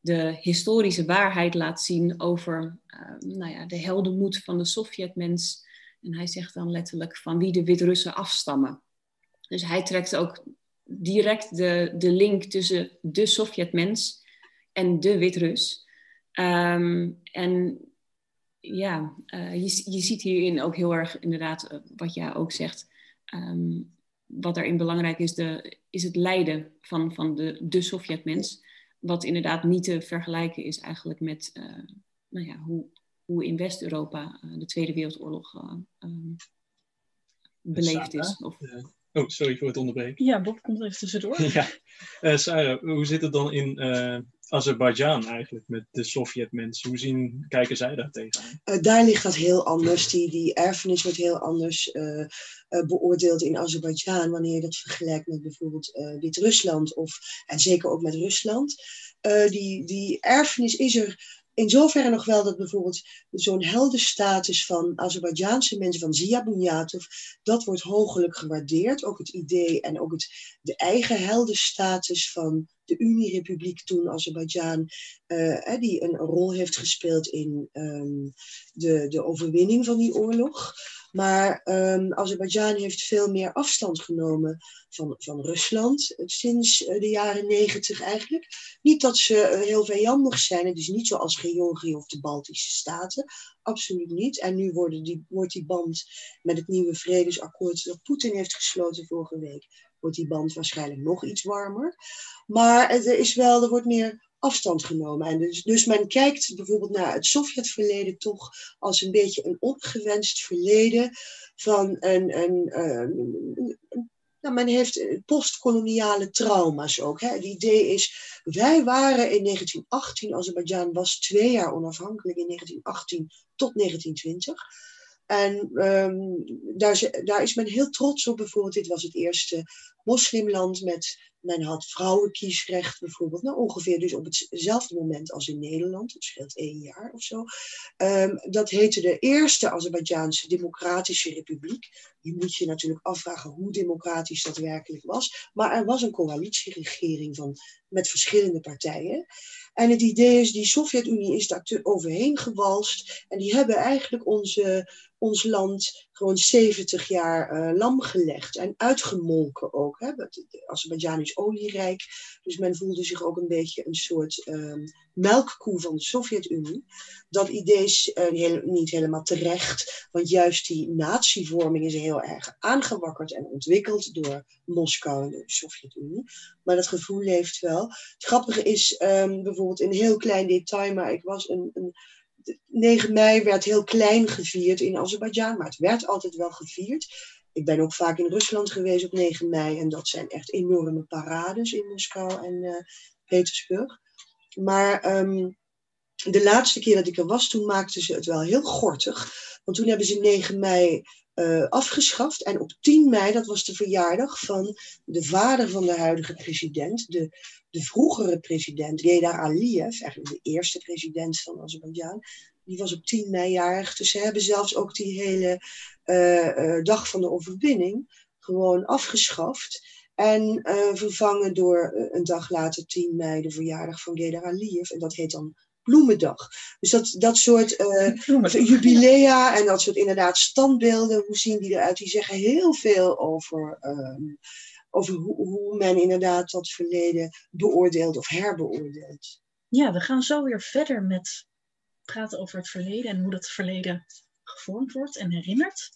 de historische waarheid laat zien over nou ja, de heldenmoed van de Sovjetmens. En hij zegt dan letterlijk van wie de Wit-Russen afstammen. Dus hij trekt ook direct de, de link tussen de Sovjetmens en de Wit-Rus. Um, en ja, uh, je, je ziet hierin ook heel erg inderdaad uh, wat jij ook zegt. Um, wat daarin belangrijk is, de, is het lijden van, van de, de Sovjetmens. Wat inderdaad niet te vergelijken is eigenlijk met uh, nou ja, hoe, hoe in West-Europa de Tweede Wereldoorlog um, beleefd is. Of, Oh, sorry voor het onderbreken. Ja, Bob komt er even tussendoor. *laughs* ja. Uh, Sarah, hoe zit het dan in uh, Azerbeidzjan eigenlijk met de Sovjetmensen? Hoe zien, kijken zij daar tegenaan? Uh, daar ligt dat heel anders. Die, die erfenis wordt heel anders beoordeeld in Azerbeidzjan wanneer je dat vergelijkt met bijvoorbeeld Wit-Rusland of en zeker ook met Rusland. die, die erfenis is er in zoverre nog wel dat bijvoorbeeld zo'n heldenstatus van Azerbeidzjaanse mensen, van Zia Bunyatov, dat wordt hoogelijk gewaardeerd. Ook het idee en ook het, de eigen heldenstatus van de Unierepubliek toen, Azerbeidzjan, uh, die een rol heeft gespeeld in um, de, de overwinning van die oorlog. Maar um, Azerbeidzjan heeft veel meer afstand genomen van, van Rusland sinds eh, de jaren negentig eigenlijk. Niet dat ze eh, heel vijandig zijn, het is niet zoals Georgië of de Baltische Staten, absoluut niet. En nu die, wordt die band met het nieuwe vredesakkoord dat Poetin heeft gesloten vorige week, wordt die band waarschijnlijk nog iets warmer. Maar er, is wel, er wordt meer afstand genomen. En dus, dus men kijkt bijvoorbeeld naar het Sovjetverleden toch als een beetje een ongewenst verleden van een, een, nou, men heeft postkoloniale trauma's ook. Hè. Het idee is, wij waren in 1918, Azerbeidzjan was twee jaar onafhankelijk in 1918 tot 1920. En um, daar, daar, is men heel trots op. Bijvoorbeeld, dit was het eerste moslimland met men had vrouwenkiesrecht bijvoorbeeld, nou, ongeveer dus op hetzelfde moment als in Nederland, het scheelt één jaar of zo. Um, dat heette de Eerste Azerbeidzjaanse Democratische Republiek. Je moet je natuurlijk afvragen hoe democratisch dat werkelijk was. Maar er was een coalitieregering van, met verschillende partijen. En het idee is, die Sovjet-Unie is daar overheen gewalst. En die hebben eigenlijk onze, ons land gewoon 70 jaar uh, lam gelegd. En uitgemolken ook. Hè. Azerbeidzjan is olierijk. Dus men voelde zich ook een beetje een soort um, melkkoe van de Sovjet-Unie. Dat idee is uh, heel, niet helemaal terecht. Want juist die natievorming is heel erg aangewakkerd en ontwikkeld door Moskou en de Sovjet-Unie. Maar dat gevoel leeft wel. Het grappige is um, bijvoorbeeld een heel klein detail. Maar ik was een, een 9 mei werd heel klein gevierd in Azerbeidzjan, maar het werd altijd wel gevierd. Ik ben ook vaak in Rusland geweest op 9 mei en dat zijn echt enorme parades in Moskou en uh, Petersburg. Maar um, de laatste keer dat ik er was, toen maakten ze het wel heel gortig. Want toen hebben ze 9 mei uh, afgeschaft. En op 10 mei, dat was de verjaardag van de vader van de huidige president, de, de vroegere president, Gedar Aliyev, eigenlijk de eerste president van Azerbeidzjan. Die was op 10 mei jarig. Dus ze hebben zelfs ook die hele uh, uh, dag van de overwinning gewoon afgeschaft. En vervangen door een dag later, 10 mei, de verjaardag van Gedar Aliyev. En dat heet dan bloemendag. Dus dat, dat soort *laughs* uh, jubilea en dat soort inderdaad standbeelden, hoe zien die eruit? Die zeggen heel veel over, um, over hoe, hoe, men inderdaad dat verleden beoordeelt of herbeoordeelt. Ja, we gaan zo weer verder met praten over het verleden en hoe dat verleden gevormd wordt en herinnert.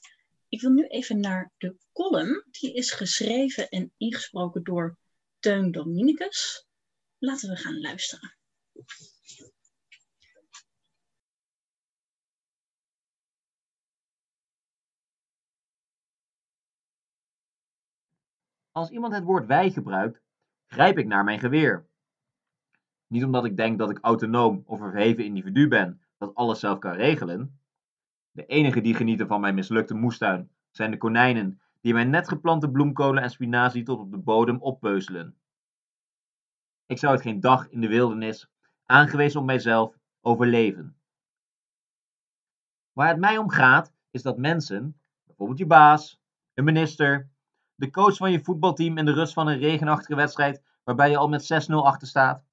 Ik wil nu even naar de column. Die is geschreven en ingesproken door Teun Dominicus. Laten we gaan luisteren. Als iemand het woord wij gebruikt, grijp ik naar mijn geweer. Niet omdat ik denk dat ik autonoom of een verheven individu ben dat alles zelf kan regelen. De enigen die genieten van mijn mislukte moestuin zijn de konijnen die mijn net geplante bloemkolen en spinazie tot op de bodem oppeuzelen. Ik zou het geen dag in de wildernis, aangewezen op mijzelf, overleven. Waar het mij om gaat, is dat mensen, bijvoorbeeld je baas, een minister, de coach van je voetbalteam in de rust van een regenachtige wedstrijd waarbij je al met 6-0 achter staat,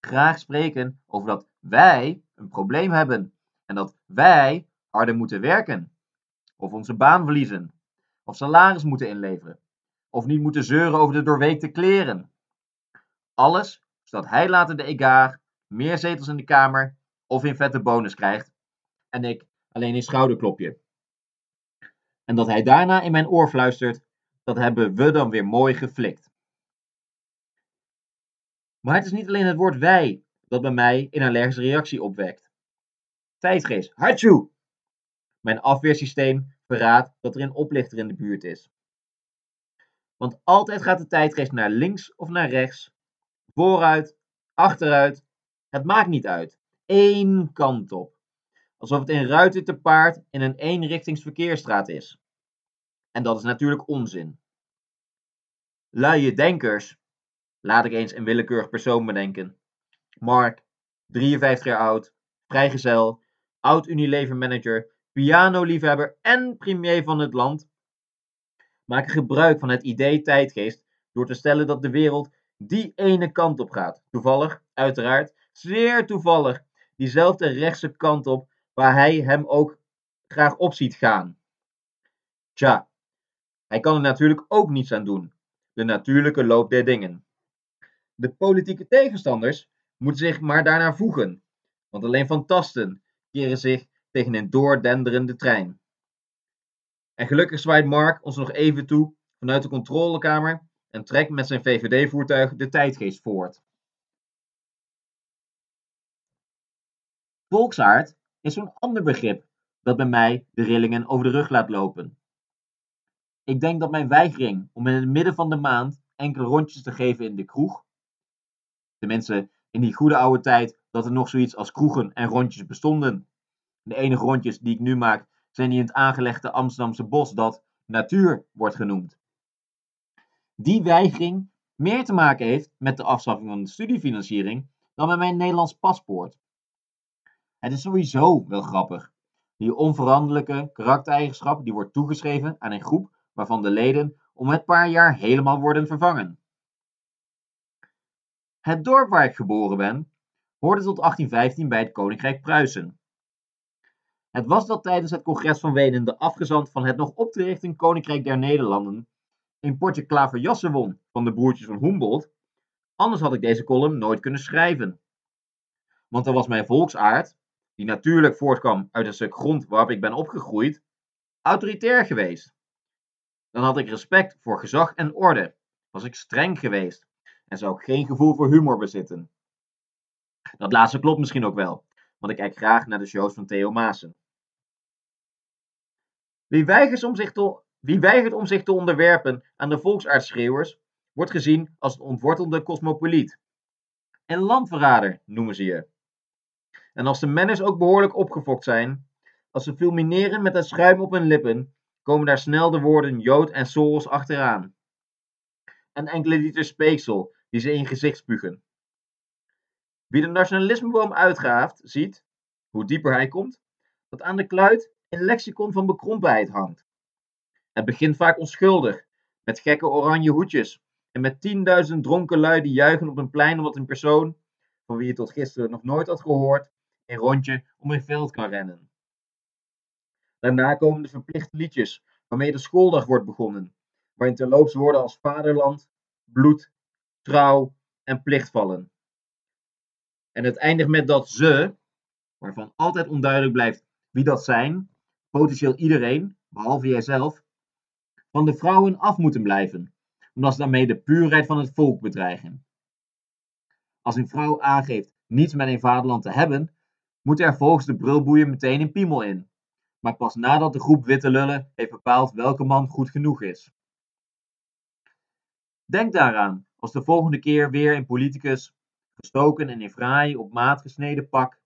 graag spreken over dat wij een probleem hebben en dat wij harder moeten werken, of onze baan verliezen, of salaris moeten inleveren, of niet moeten zeuren over de doorweekte kleren. Alles zodat hij later de egaar, meer zetels in de Kamer of in vette bonus krijgt en ik alleen een schouderklopje. En dat hij daarna in mijn oor fluistert dat hebben we dan weer mooi geflikt. Maar het is niet alleen het woord wij dat bij mij een allergische reactie opwekt. Tijdgeest, hartjoe! Mijn afweersysteem verraadt dat er een oplichter in de buurt is. Want altijd gaat de tijdgeest naar links of naar rechts, vooruit, achteruit, het maakt niet uit. Eén kant op. Alsof het een ruiter te paard in een eenrichtingsverkeersstraat is. En dat is natuurlijk onzin. Luie denkers. Laat ik eens een willekeurig persoon bedenken. Mark, 53 jaar oud, vrijgezel, oud Unilever manager, pianoliefhebber en premier van het land, maken gebruik van het idee tijdgeest door te stellen dat de wereld die ene kant op gaat. Toevallig, uiteraard, zeer toevallig, diezelfde rechtse kant op waar hij hem ook graag op ziet gaan. Tja, hij kan er natuurlijk ook niets aan doen. De natuurlijke loop der dingen. De politieke tegenstanders moeten zich maar daarnaar voegen, want alleen fantasten keren zich tegen een doordenderende trein. En gelukkig zwaait Mark ons nog even toe vanuit de controlekamer en trekt met zijn VVD-voertuig de tijdgeest voort. Volksaard is zo'n ander begrip dat bij mij de rillingen over de rug laat lopen. Ik denk dat mijn weigering om in het midden van de maand enkele rondjes te geven in de kroeg, tenminste in die goede oude tijd dat er nog zoiets als kroegen en rondjes bestonden. De enige rondjes die ik nu maak zijn die in het aangelegde Amsterdamse bos dat natuur wordt genoemd. Die weigering meer te maken heeft met de afschaffing van de studiefinanciering dan met mijn Nederlands paspoort. Het is sowieso wel grappig. Die onveranderlijke karaktereigenschap die wordt toegeschreven aan een groep waarvan de leden om het paar jaar helemaal worden vervangen. Het dorp waar ik geboren ben hoorde tot 1815 bij het Koninkrijk Pruisen. Het was dat tijdens het congres van Wenen de afgezant van het nog op te richten Koninkrijk der Nederlanden een potje klaverjassen won van de broertjes van Humboldt, anders had ik deze column nooit kunnen schrijven. Want dan was mijn volksaard, die natuurlijk voortkwam uit een stuk grond waarop ik ben opgegroeid, autoritair geweest. Dan had ik respect voor gezag en orde, was ik streng geweest en zou geen gevoel voor humor bezitten. Dat laatste klopt misschien ook wel, want ik kijk graag naar de shows van Theo Maassen. Wie weigert om zich te, om zich te onderwerpen aan de volksaardschreeuwers, wordt gezien als een ontwortelde cosmopoliet. En landverrader noemen ze je. En als de manners ook behoorlijk opgefokt zijn, als ze fulmineren met het schuim op hun lippen, komen daar snel de woorden Jood en Soros achteraan. En enkele liter speeksel die ze in gezicht spugen. Wie de nationalismeboom uitgaaft, ziet, hoe dieper hij komt, dat aan de kluit een lexicon van bekrompenheid hangt. Het begint vaak onschuldig, met gekke oranje hoedjes en met tienduizend dronken lui die juichen op een plein omdat een persoon, van wie je tot gisteren nog nooit had gehoord, een rondje om een veld kan rennen. Daarna komen de verplichte liedjes, waarmee de schooldag wordt begonnen, waarin terloops woorden als vaderland, bloed, trouw en plicht vallen. En het eindigt met dat ze, waarvan altijd onduidelijk blijft wie dat zijn, potentieel iedereen, behalve jijzelf, van de vrouwen af moeten blijven, omdat ze daarmee de puurheid van het volk bedreigen. Als een vrouw aangeeft niets met een vaderland te hebben, moet er volgens de brulboeien meteen een piemel in. Maar pas nadat de groep witte lullen heeft bepaald welke man goed genoeg is. Denk daaraan als de volgende keer weer een politicus, gestoken in een fraai op maat gesneden pak,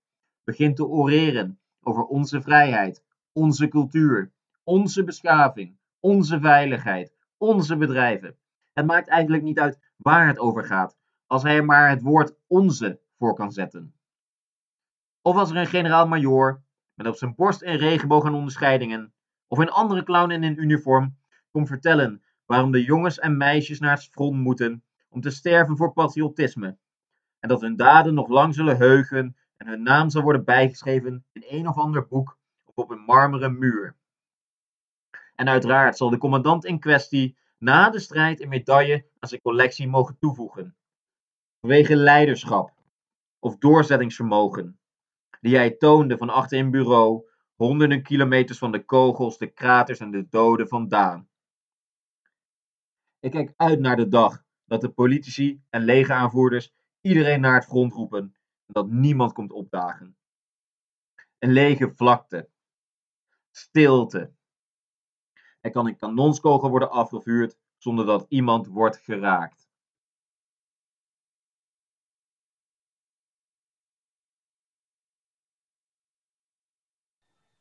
begint te oreren over onze vrijheid, onze cultuur, onze beschaving, onze veiligheid, onze bedrijven. Het maakt eigenlijk niet uit waar het over gaat, als hij er maar het woord onze voor kan zetten. Of als er een generaal-majoor met op zijn borst een regenboog aan onderscheidingen, of een andere clown in een uniform, komt vertellen waarom de jongens en meisjes naar het front moeten om te sterven voor patriotisme, en dat hun daden nog lang zullen heugen en hun naam zal worden bijgeschreven in een of ander boek of op een marmeren muur. En uiteraard zal de commandant in kwestie na de strijd een medaille aan zijn collectie mogen toevoegen. Vanwege leiderschap of doorzettingsvermogen, die hij toonde van achter een bureau, honderden kilometers van de kogels, de kraters en de doden vandaan. Ik kijk uit naar de dag dat de politici en legeraanvoerders iedereen naar het front roepen en dat niemand komt opdagen. Een lege vlakte. Stilte. Er kan een kanonskogel worden afgevuurd zonder dat iemand wordt geraakt.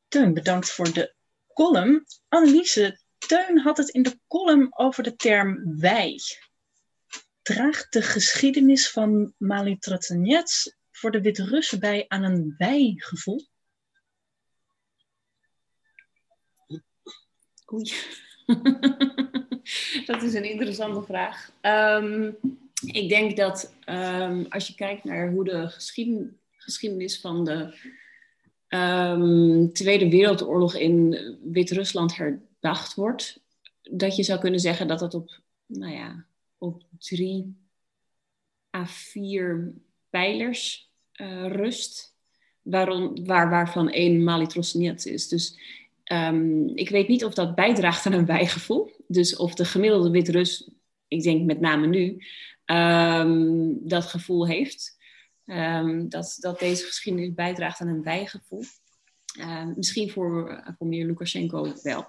Teun, bedankt voor de column. Anneliese, Teun had het in de column over de term wij. Draagt de geschiedenis van Mali Tratanets voor de Wit-Russen bij aan een wijgevoel? Oei. *laughs* dat is een interessante vraag. Ehm, ik denk dat ehm, als je kijkt naar hoe de geschiedenis van de ehm, Tweede Wereldoorlog in Wit-Rusland herdacht wordt, dat je zou kunnen zeggen dat het op, nou ja, op drie à vier pijlers uh, rust, waarom, waar, waarvan één Malitrosniet is. Dus um, ik weet niet of dat bijdraagt aan een bijgevoel. Dus of de gemiddelde Wit-Rus, ik denk met name nu, um, dat gevoel heeft. Um, dat, dat deze geschiedenis bijdraagt aan een bijgevoel. misschien voor, voor meneer Lukashenko wel.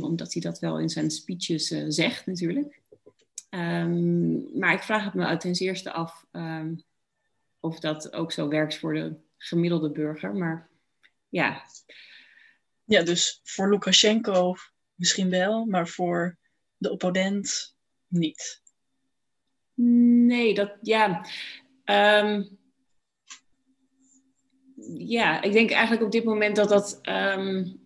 omdat hij dat wel in zijn speeches uh, zegt natuurlijk. Maar ik vraag het me ten eerste af of dat ook zo werkt voor de gemiddelde burger. Maar ja. Ja, dus voor Lukashenko misschien wel, maar voor de opponent niet. Nee, dat ja. Um, ja, ik denk eigenlijk op dit moment dat dat. Um,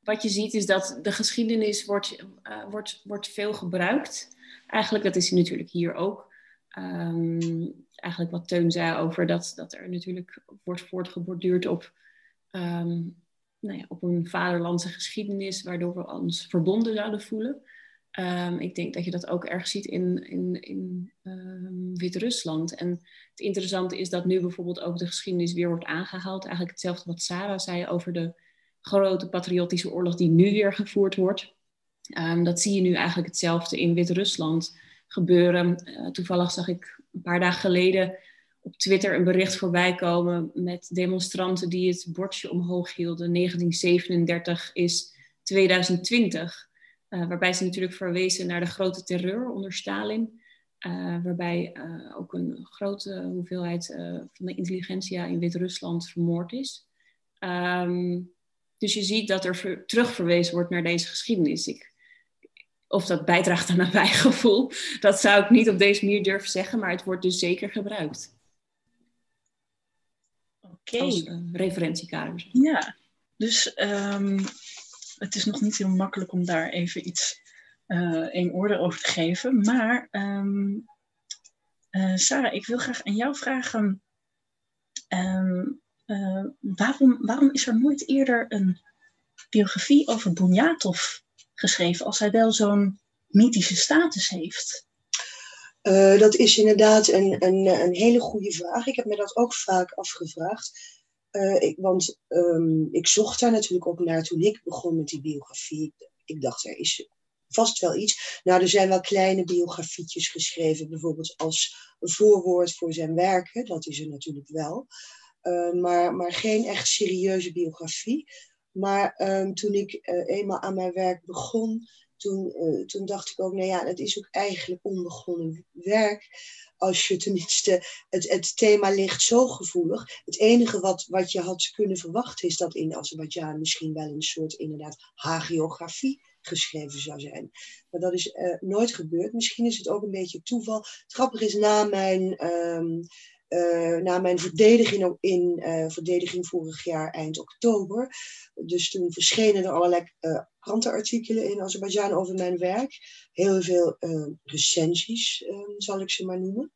wat je ziet is dat de geschiedenis wordt, uh, wordt, wordt veel gebruikt. Eigenlijk, dat is natuurlijk hier ook. Um, eigenlijk wat Teun zei over dat, dat er natuurlijk wordt voortgeborduurd op, um, nou ja, op een vaderlandse geschiedenis, waardoor we ons verbonden zouden voelen. Um, ik denk dat je dat ook erg ziet in, in, in Wit-Rusland. En het interessante is dat nu bijvoorbeeld ook de geschiedenis weer wordt aangehaald. Eigenlijk hetzelfde wat Sarah zei over de grote patriotische oorlog die nu weer gevoerd wordt. Um, dat zie je nu eigenlijk hetzelfde in Wit-Rusland gebeuren. Uh, toevallig zag ik een paar dagen geleden op Twitter een bericht voorbij komen met demonstranten die het bordje omhoog hielden. 1937 is 2020. Uh, waarbij ze natuurlijk verwezen naar de grote terreur onder Stalin. Uh, waarbij ook een grote hoeveelheid van de intelligentsia in Wit-Rusland vermoord is. Um, dus je ziet dat er terugverwezen wordt naar deze geschiedenis. Ik of dat bijdraagt aan een *laughs* bijgevoel, dat zou ik niet op deze manier durven zeggen, maar het wordt dus zeker gebruikt. Oké. Als uh, referentiekader. Ja, dus um, het is nog niet heel makkelijk om daar even iets uh, in orde over te geven. Maar um, uh, Sarah, ik wil graag aan jou vragen. Um, waarom, waarom is er nooit eerder een biografie over Bunyatov geschreven als hij wel zo'n mythische status heeft? Uh, dat is inderdaad een, een, een hele goede vraag. Ik heb me dat ook vaak afgevraagd. Uh, ik, want um, ik zocht daar natuurlijk ook naar toen ik begon met die biografie. Ik dacht, er is vast wel iets. Nou, er zijn wel kleine biografietjes geschreven, bijvoorbeeld als voorwoord voor zijn werken. Dat is er natuurlijk wel. Uh, maar, maar geen echt serieuze biografie. Maar um, toen ik uh, eenmaal aan mijn werk begon, toen, uh, toen dacht ik ook, nou ja, het is ook eigenlijk onbegonnen werk. Als je tenminste, het, het thema ligt zo gevoelig. Het enige wat, wat je had kunnen verwachten is dat in Azerbeidzjan misschien wel een soort inderdaad hagiografie geschreven zou zijn. Maar dat is uh, nooit gebeurd. Misschien is het ook een beetje toeval. Het grappige is, na mijn um, uh, na mijn verdediging, in, uh, verdediging vorig jaar eind oktober. Dus toen verschenen er allerlei uh, krantenartikelen in Azerbeidzjan over mijn werk. Heel veel recensies, zal ik ze maar noemen.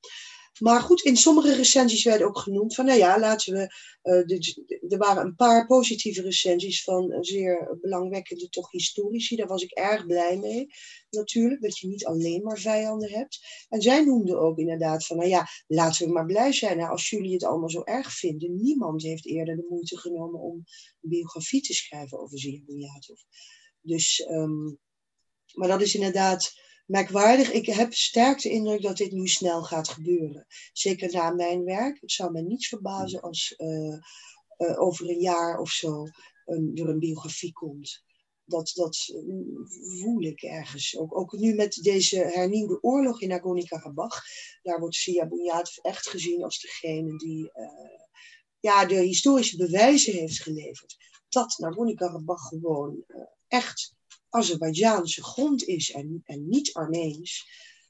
Maar goed, in sommige recensies werd ook genoemd van, nou ja, laten we. Uh, er waren een paar positieve recensies van zeer belangwekkende, toch historici. Daar was ik erg blij mee, natuurlijk, dat je niet alleen maar vijanden hebt. En zij noemden ook inderdaad van, nou ja, laten we maar blij zijn. Nou, als jullie het allemaal zo erg vinden, niemand heeft eerder de moeite genomen om een biografie te schrijven over Zirbuyatov. Dus, um, maar dat is inderdaad merkwaardig. Ik heb sterk de indruk dat dit nu snel gaat gebeuren. Zeker na mijn werk. Het zou mij niets verbazen als uh, uh, over een jaar of zo een, er een biografie komt. Dat, dat voel ik ergens. Ook, ook nu met deze hernieuwde oorlog in Nagorno-Karabakh. Daar wordt Sia Bunyatov echt gezien als degene die ja, de historische bewijzen heeft geleverd. Dat Nagorno-Karabakh gewoon echt Azerbeidzjaanse grond is en, en niet Armeens.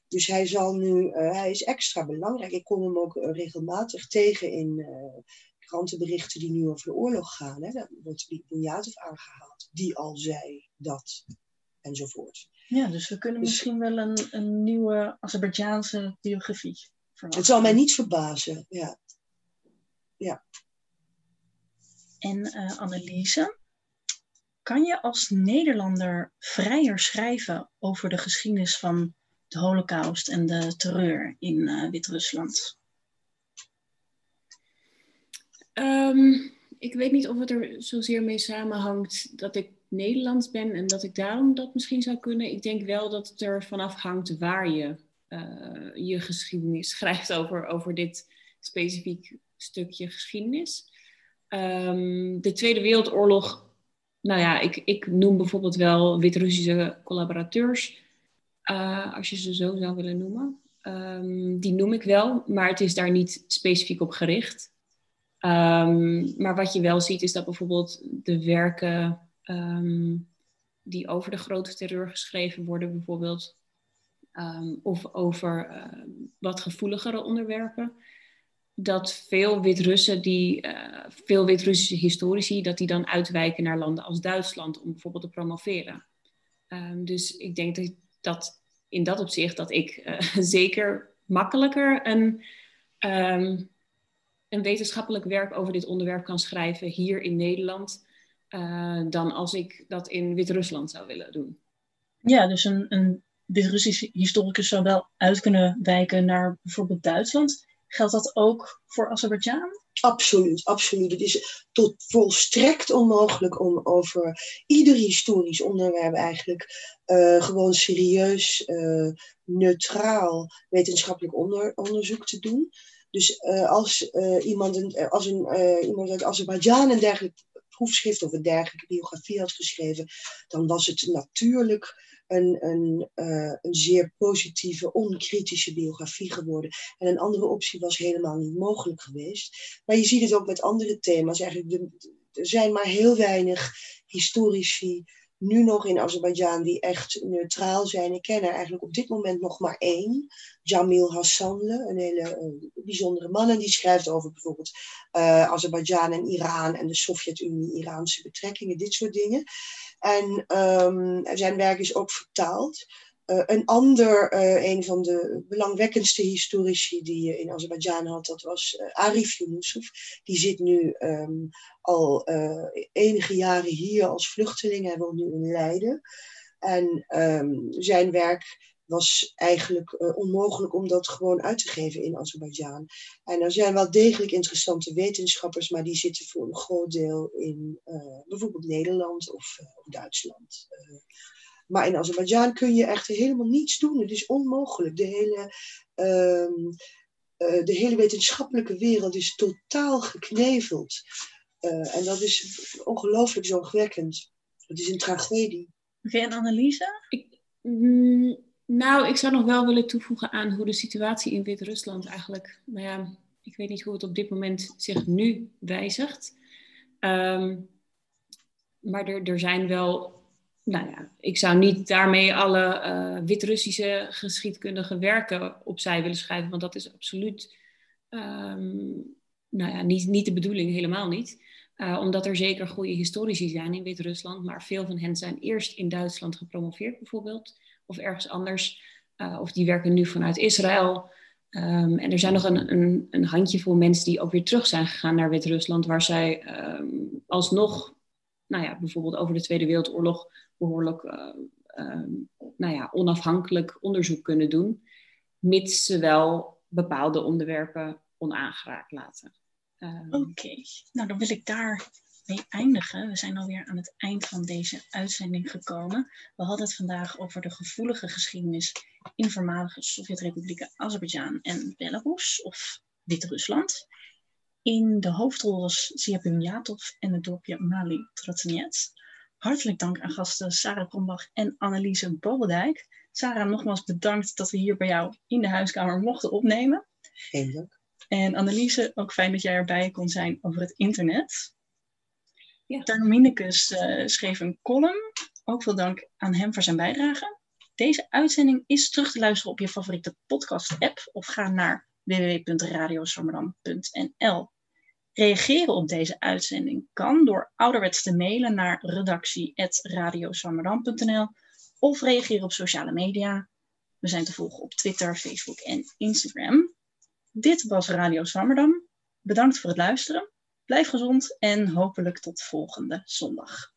Dus hij zal nu, uh, hij is extra belangrijk. Ik kom hem ook uh, regelmatig tegen in uh, krantenberichten die nu over de oorlog gaan. Hè. Daar wordt Bunyatov aangehaald, die al zei dat, enzovoort. Ja, dus we kunnen dus, misschien wel een, een nieuwe Azerbeidzjaanse biografie verwachten. Het zal mij niet verbazen, ja. ja. En Anneliese, kan je als Nederlander vrijer schrijven over de geschiedenis van de Holocaust en de terreur in uh, Wit-Rusland? Um, ik weet niet of het er zozeer mee samenhangt dat ik Nederlands ben en dat ik daarom dat misschien zou kunnen. Ik denk wel dat het er vanaf hangt waar je uh, je geschiedenis *laughs* schrijft over, over dit specifiek stukje geschiedenis. Um, de Tweede Wereldoorlog nou ja, ik, ik noem bijvoorbeeld wel Wit-Russische collaborateurs, uh, als je ze zo zou willen noemen. Um, die noem ik wel, maar het is daar niet specifiek op gericht. Um, maar wat je wel ziet is dat bijvoorbeeld de werken um, die over de grote terreur geschreven worden, bijvoorbeeld, of over uh, wat gevoeligere onderwerpen, dat veel Wit-Russen, die, uh, veel Wit-Russische historici, dat die dan uitwijken naar landen als Duitsland om bijvoorbeeld te promoveren. Um, dus ik denk dat, dat, in dat opzicht dat ik uh, *laughs* zeker makkelijker een, um, een wetenschappelijk werk over dit onderwerp kan schrijven hier in Nederland, uh, dan als ik dat in Wit-Rusland zou willen doen. Ja, dus een, een Wit-Russische historicus zou wel uit kunnen wijken naar bijvoorbeeld Duitsland. Geldt dat ook voor Azerbeidzjan? Absoluut, absoluut. Het is tot volstrekt onmogelijk om over ieder historisch onderwerp eigenlijk uh, gewoon serieus, uh, neutraal wetenschappelijk onder, onderzoek te doen. Dus uh, als, iemand, een, als een, iemand uit Azerbeidzjan een dergelijk proefschrift of een dergelijke biografie had geschreven, dan was het natuurlijk een, een, uh, een zeer positieve, onkritische biografie geworden. En een andere optie was helemaal niet mogelijk geweest. Maar je ziet het ook met andere thema's. Eigenlijk er zijn maar heel weinig historici nu nog in Azerbeidzjan die echt neutraal zijn. Ik ken er eigenlijk op dit moment nog maar één. Jamil Hassanle, een hele uh, bijzondere man. En die schrijft over bijvoorbeeld uh, Azerbeidzjan en Iran en de Sovjet-Unie-Iraanse betrekkingen, dit soort dingen. En um, zijn werk is ook vertaald. Uh, een ander, uh, een van de belangwekkendste historici die je in Azerbeidzjan had, dat was Arif Yunusov. Die zit nu um, al enige jaren hier als vluchteling. Hij woont nu in Leiden. En um, zijn werk was eigenlijk uh, onmogelijk om dat gewoon uit te geven in Azerbeidzjan. En er zijn wel degelijk interessante wetenschappers, maar die zitten voor een groot deel in uh, bijvoorbeeld Nederland of, uh, of Duitsland. maar in Azerbeidzjan kun je echt helemaal niets doen. Het is onmogelijk. De hele, ehm, de hele wetenschappelijke wereld is totaal gekneveld. en dat is ongelooflijk zorgwekkend. Het is een tragedie. En Anneliese? Ik, mm, nou, ik zou nog wel willen toevoegen aan hoe de situatie in Wit-Rusland eigenlijk, nou ja, ik weet niet hoe het op dit moment zich nu wijzigt. Um, maar er, er zijn wel, nou ja, ik zou niet daarmee alle uh, Wit-Russische geschiedkundige werken opzij willen schrijven, want dat is absoluut, um, nou ja, niet, niet de bedoeling, helemaal niet. Uh, omdat er zeker goede historici zijn in Wit-Rusland, maar veel van hen zijn eerst in Duitsland gepromoveerd bijvoorbeeld of ergens anders. Uh, of die werken nu vanuit Israël. Um, en er zijn nog een, een, een, handjevol mensen die ook weer terug zijn gegaan naar Wit-Rusland, waar zij um, alsnog, nou ja, bijvoorbeeld over de Tweede Wereldoorlog, behoorlijk uh, um, nou ja, onafhankelijk onderzoek kunnen doen, mits ze wel bepaalde onderwerpen onaangeraakt laten. Oké, nou dan wil ik daar mee eindigen. We zijn alweer aan het eind van deze uitzending gekomen. We hadden het vandaag over de gevoelige geschiedenis in voormalige Sovjet-republieken Azerbeidzjan en Belarus of Wit-Rusland. In de hoofdrol was Ziapim Yatov en het dorpje Mali Trotsnets. Hartelijk dank aan gasten Sarah Krombach en Anneliese Bobeldijk. Sarah, nogmaals bedankt dat we hier bij jou in de huiskamer mochten opnemen. Geen dank. En Anneliese, ook fijn dat jij erbij kon zijn over het internet. Terminicus uh, schreef een column. Ook veel dank aan hem voor zijn bijdrage. Deze uitzending is terug te luisteren op je favoriete podcast-app of ga naar www.radioswammerdam.nl. Reageren op deze uitzending kan door ouderwets te mailen naar redactie.radioswammerdam.nl of reageren op sociale media. We zijn te volgen op Twitter, Facebook en Instagram. Dit was Radio Zwammerdam. Bedankt voor het luisteren. Blijf gezond en hopelijk tot volgende zondag.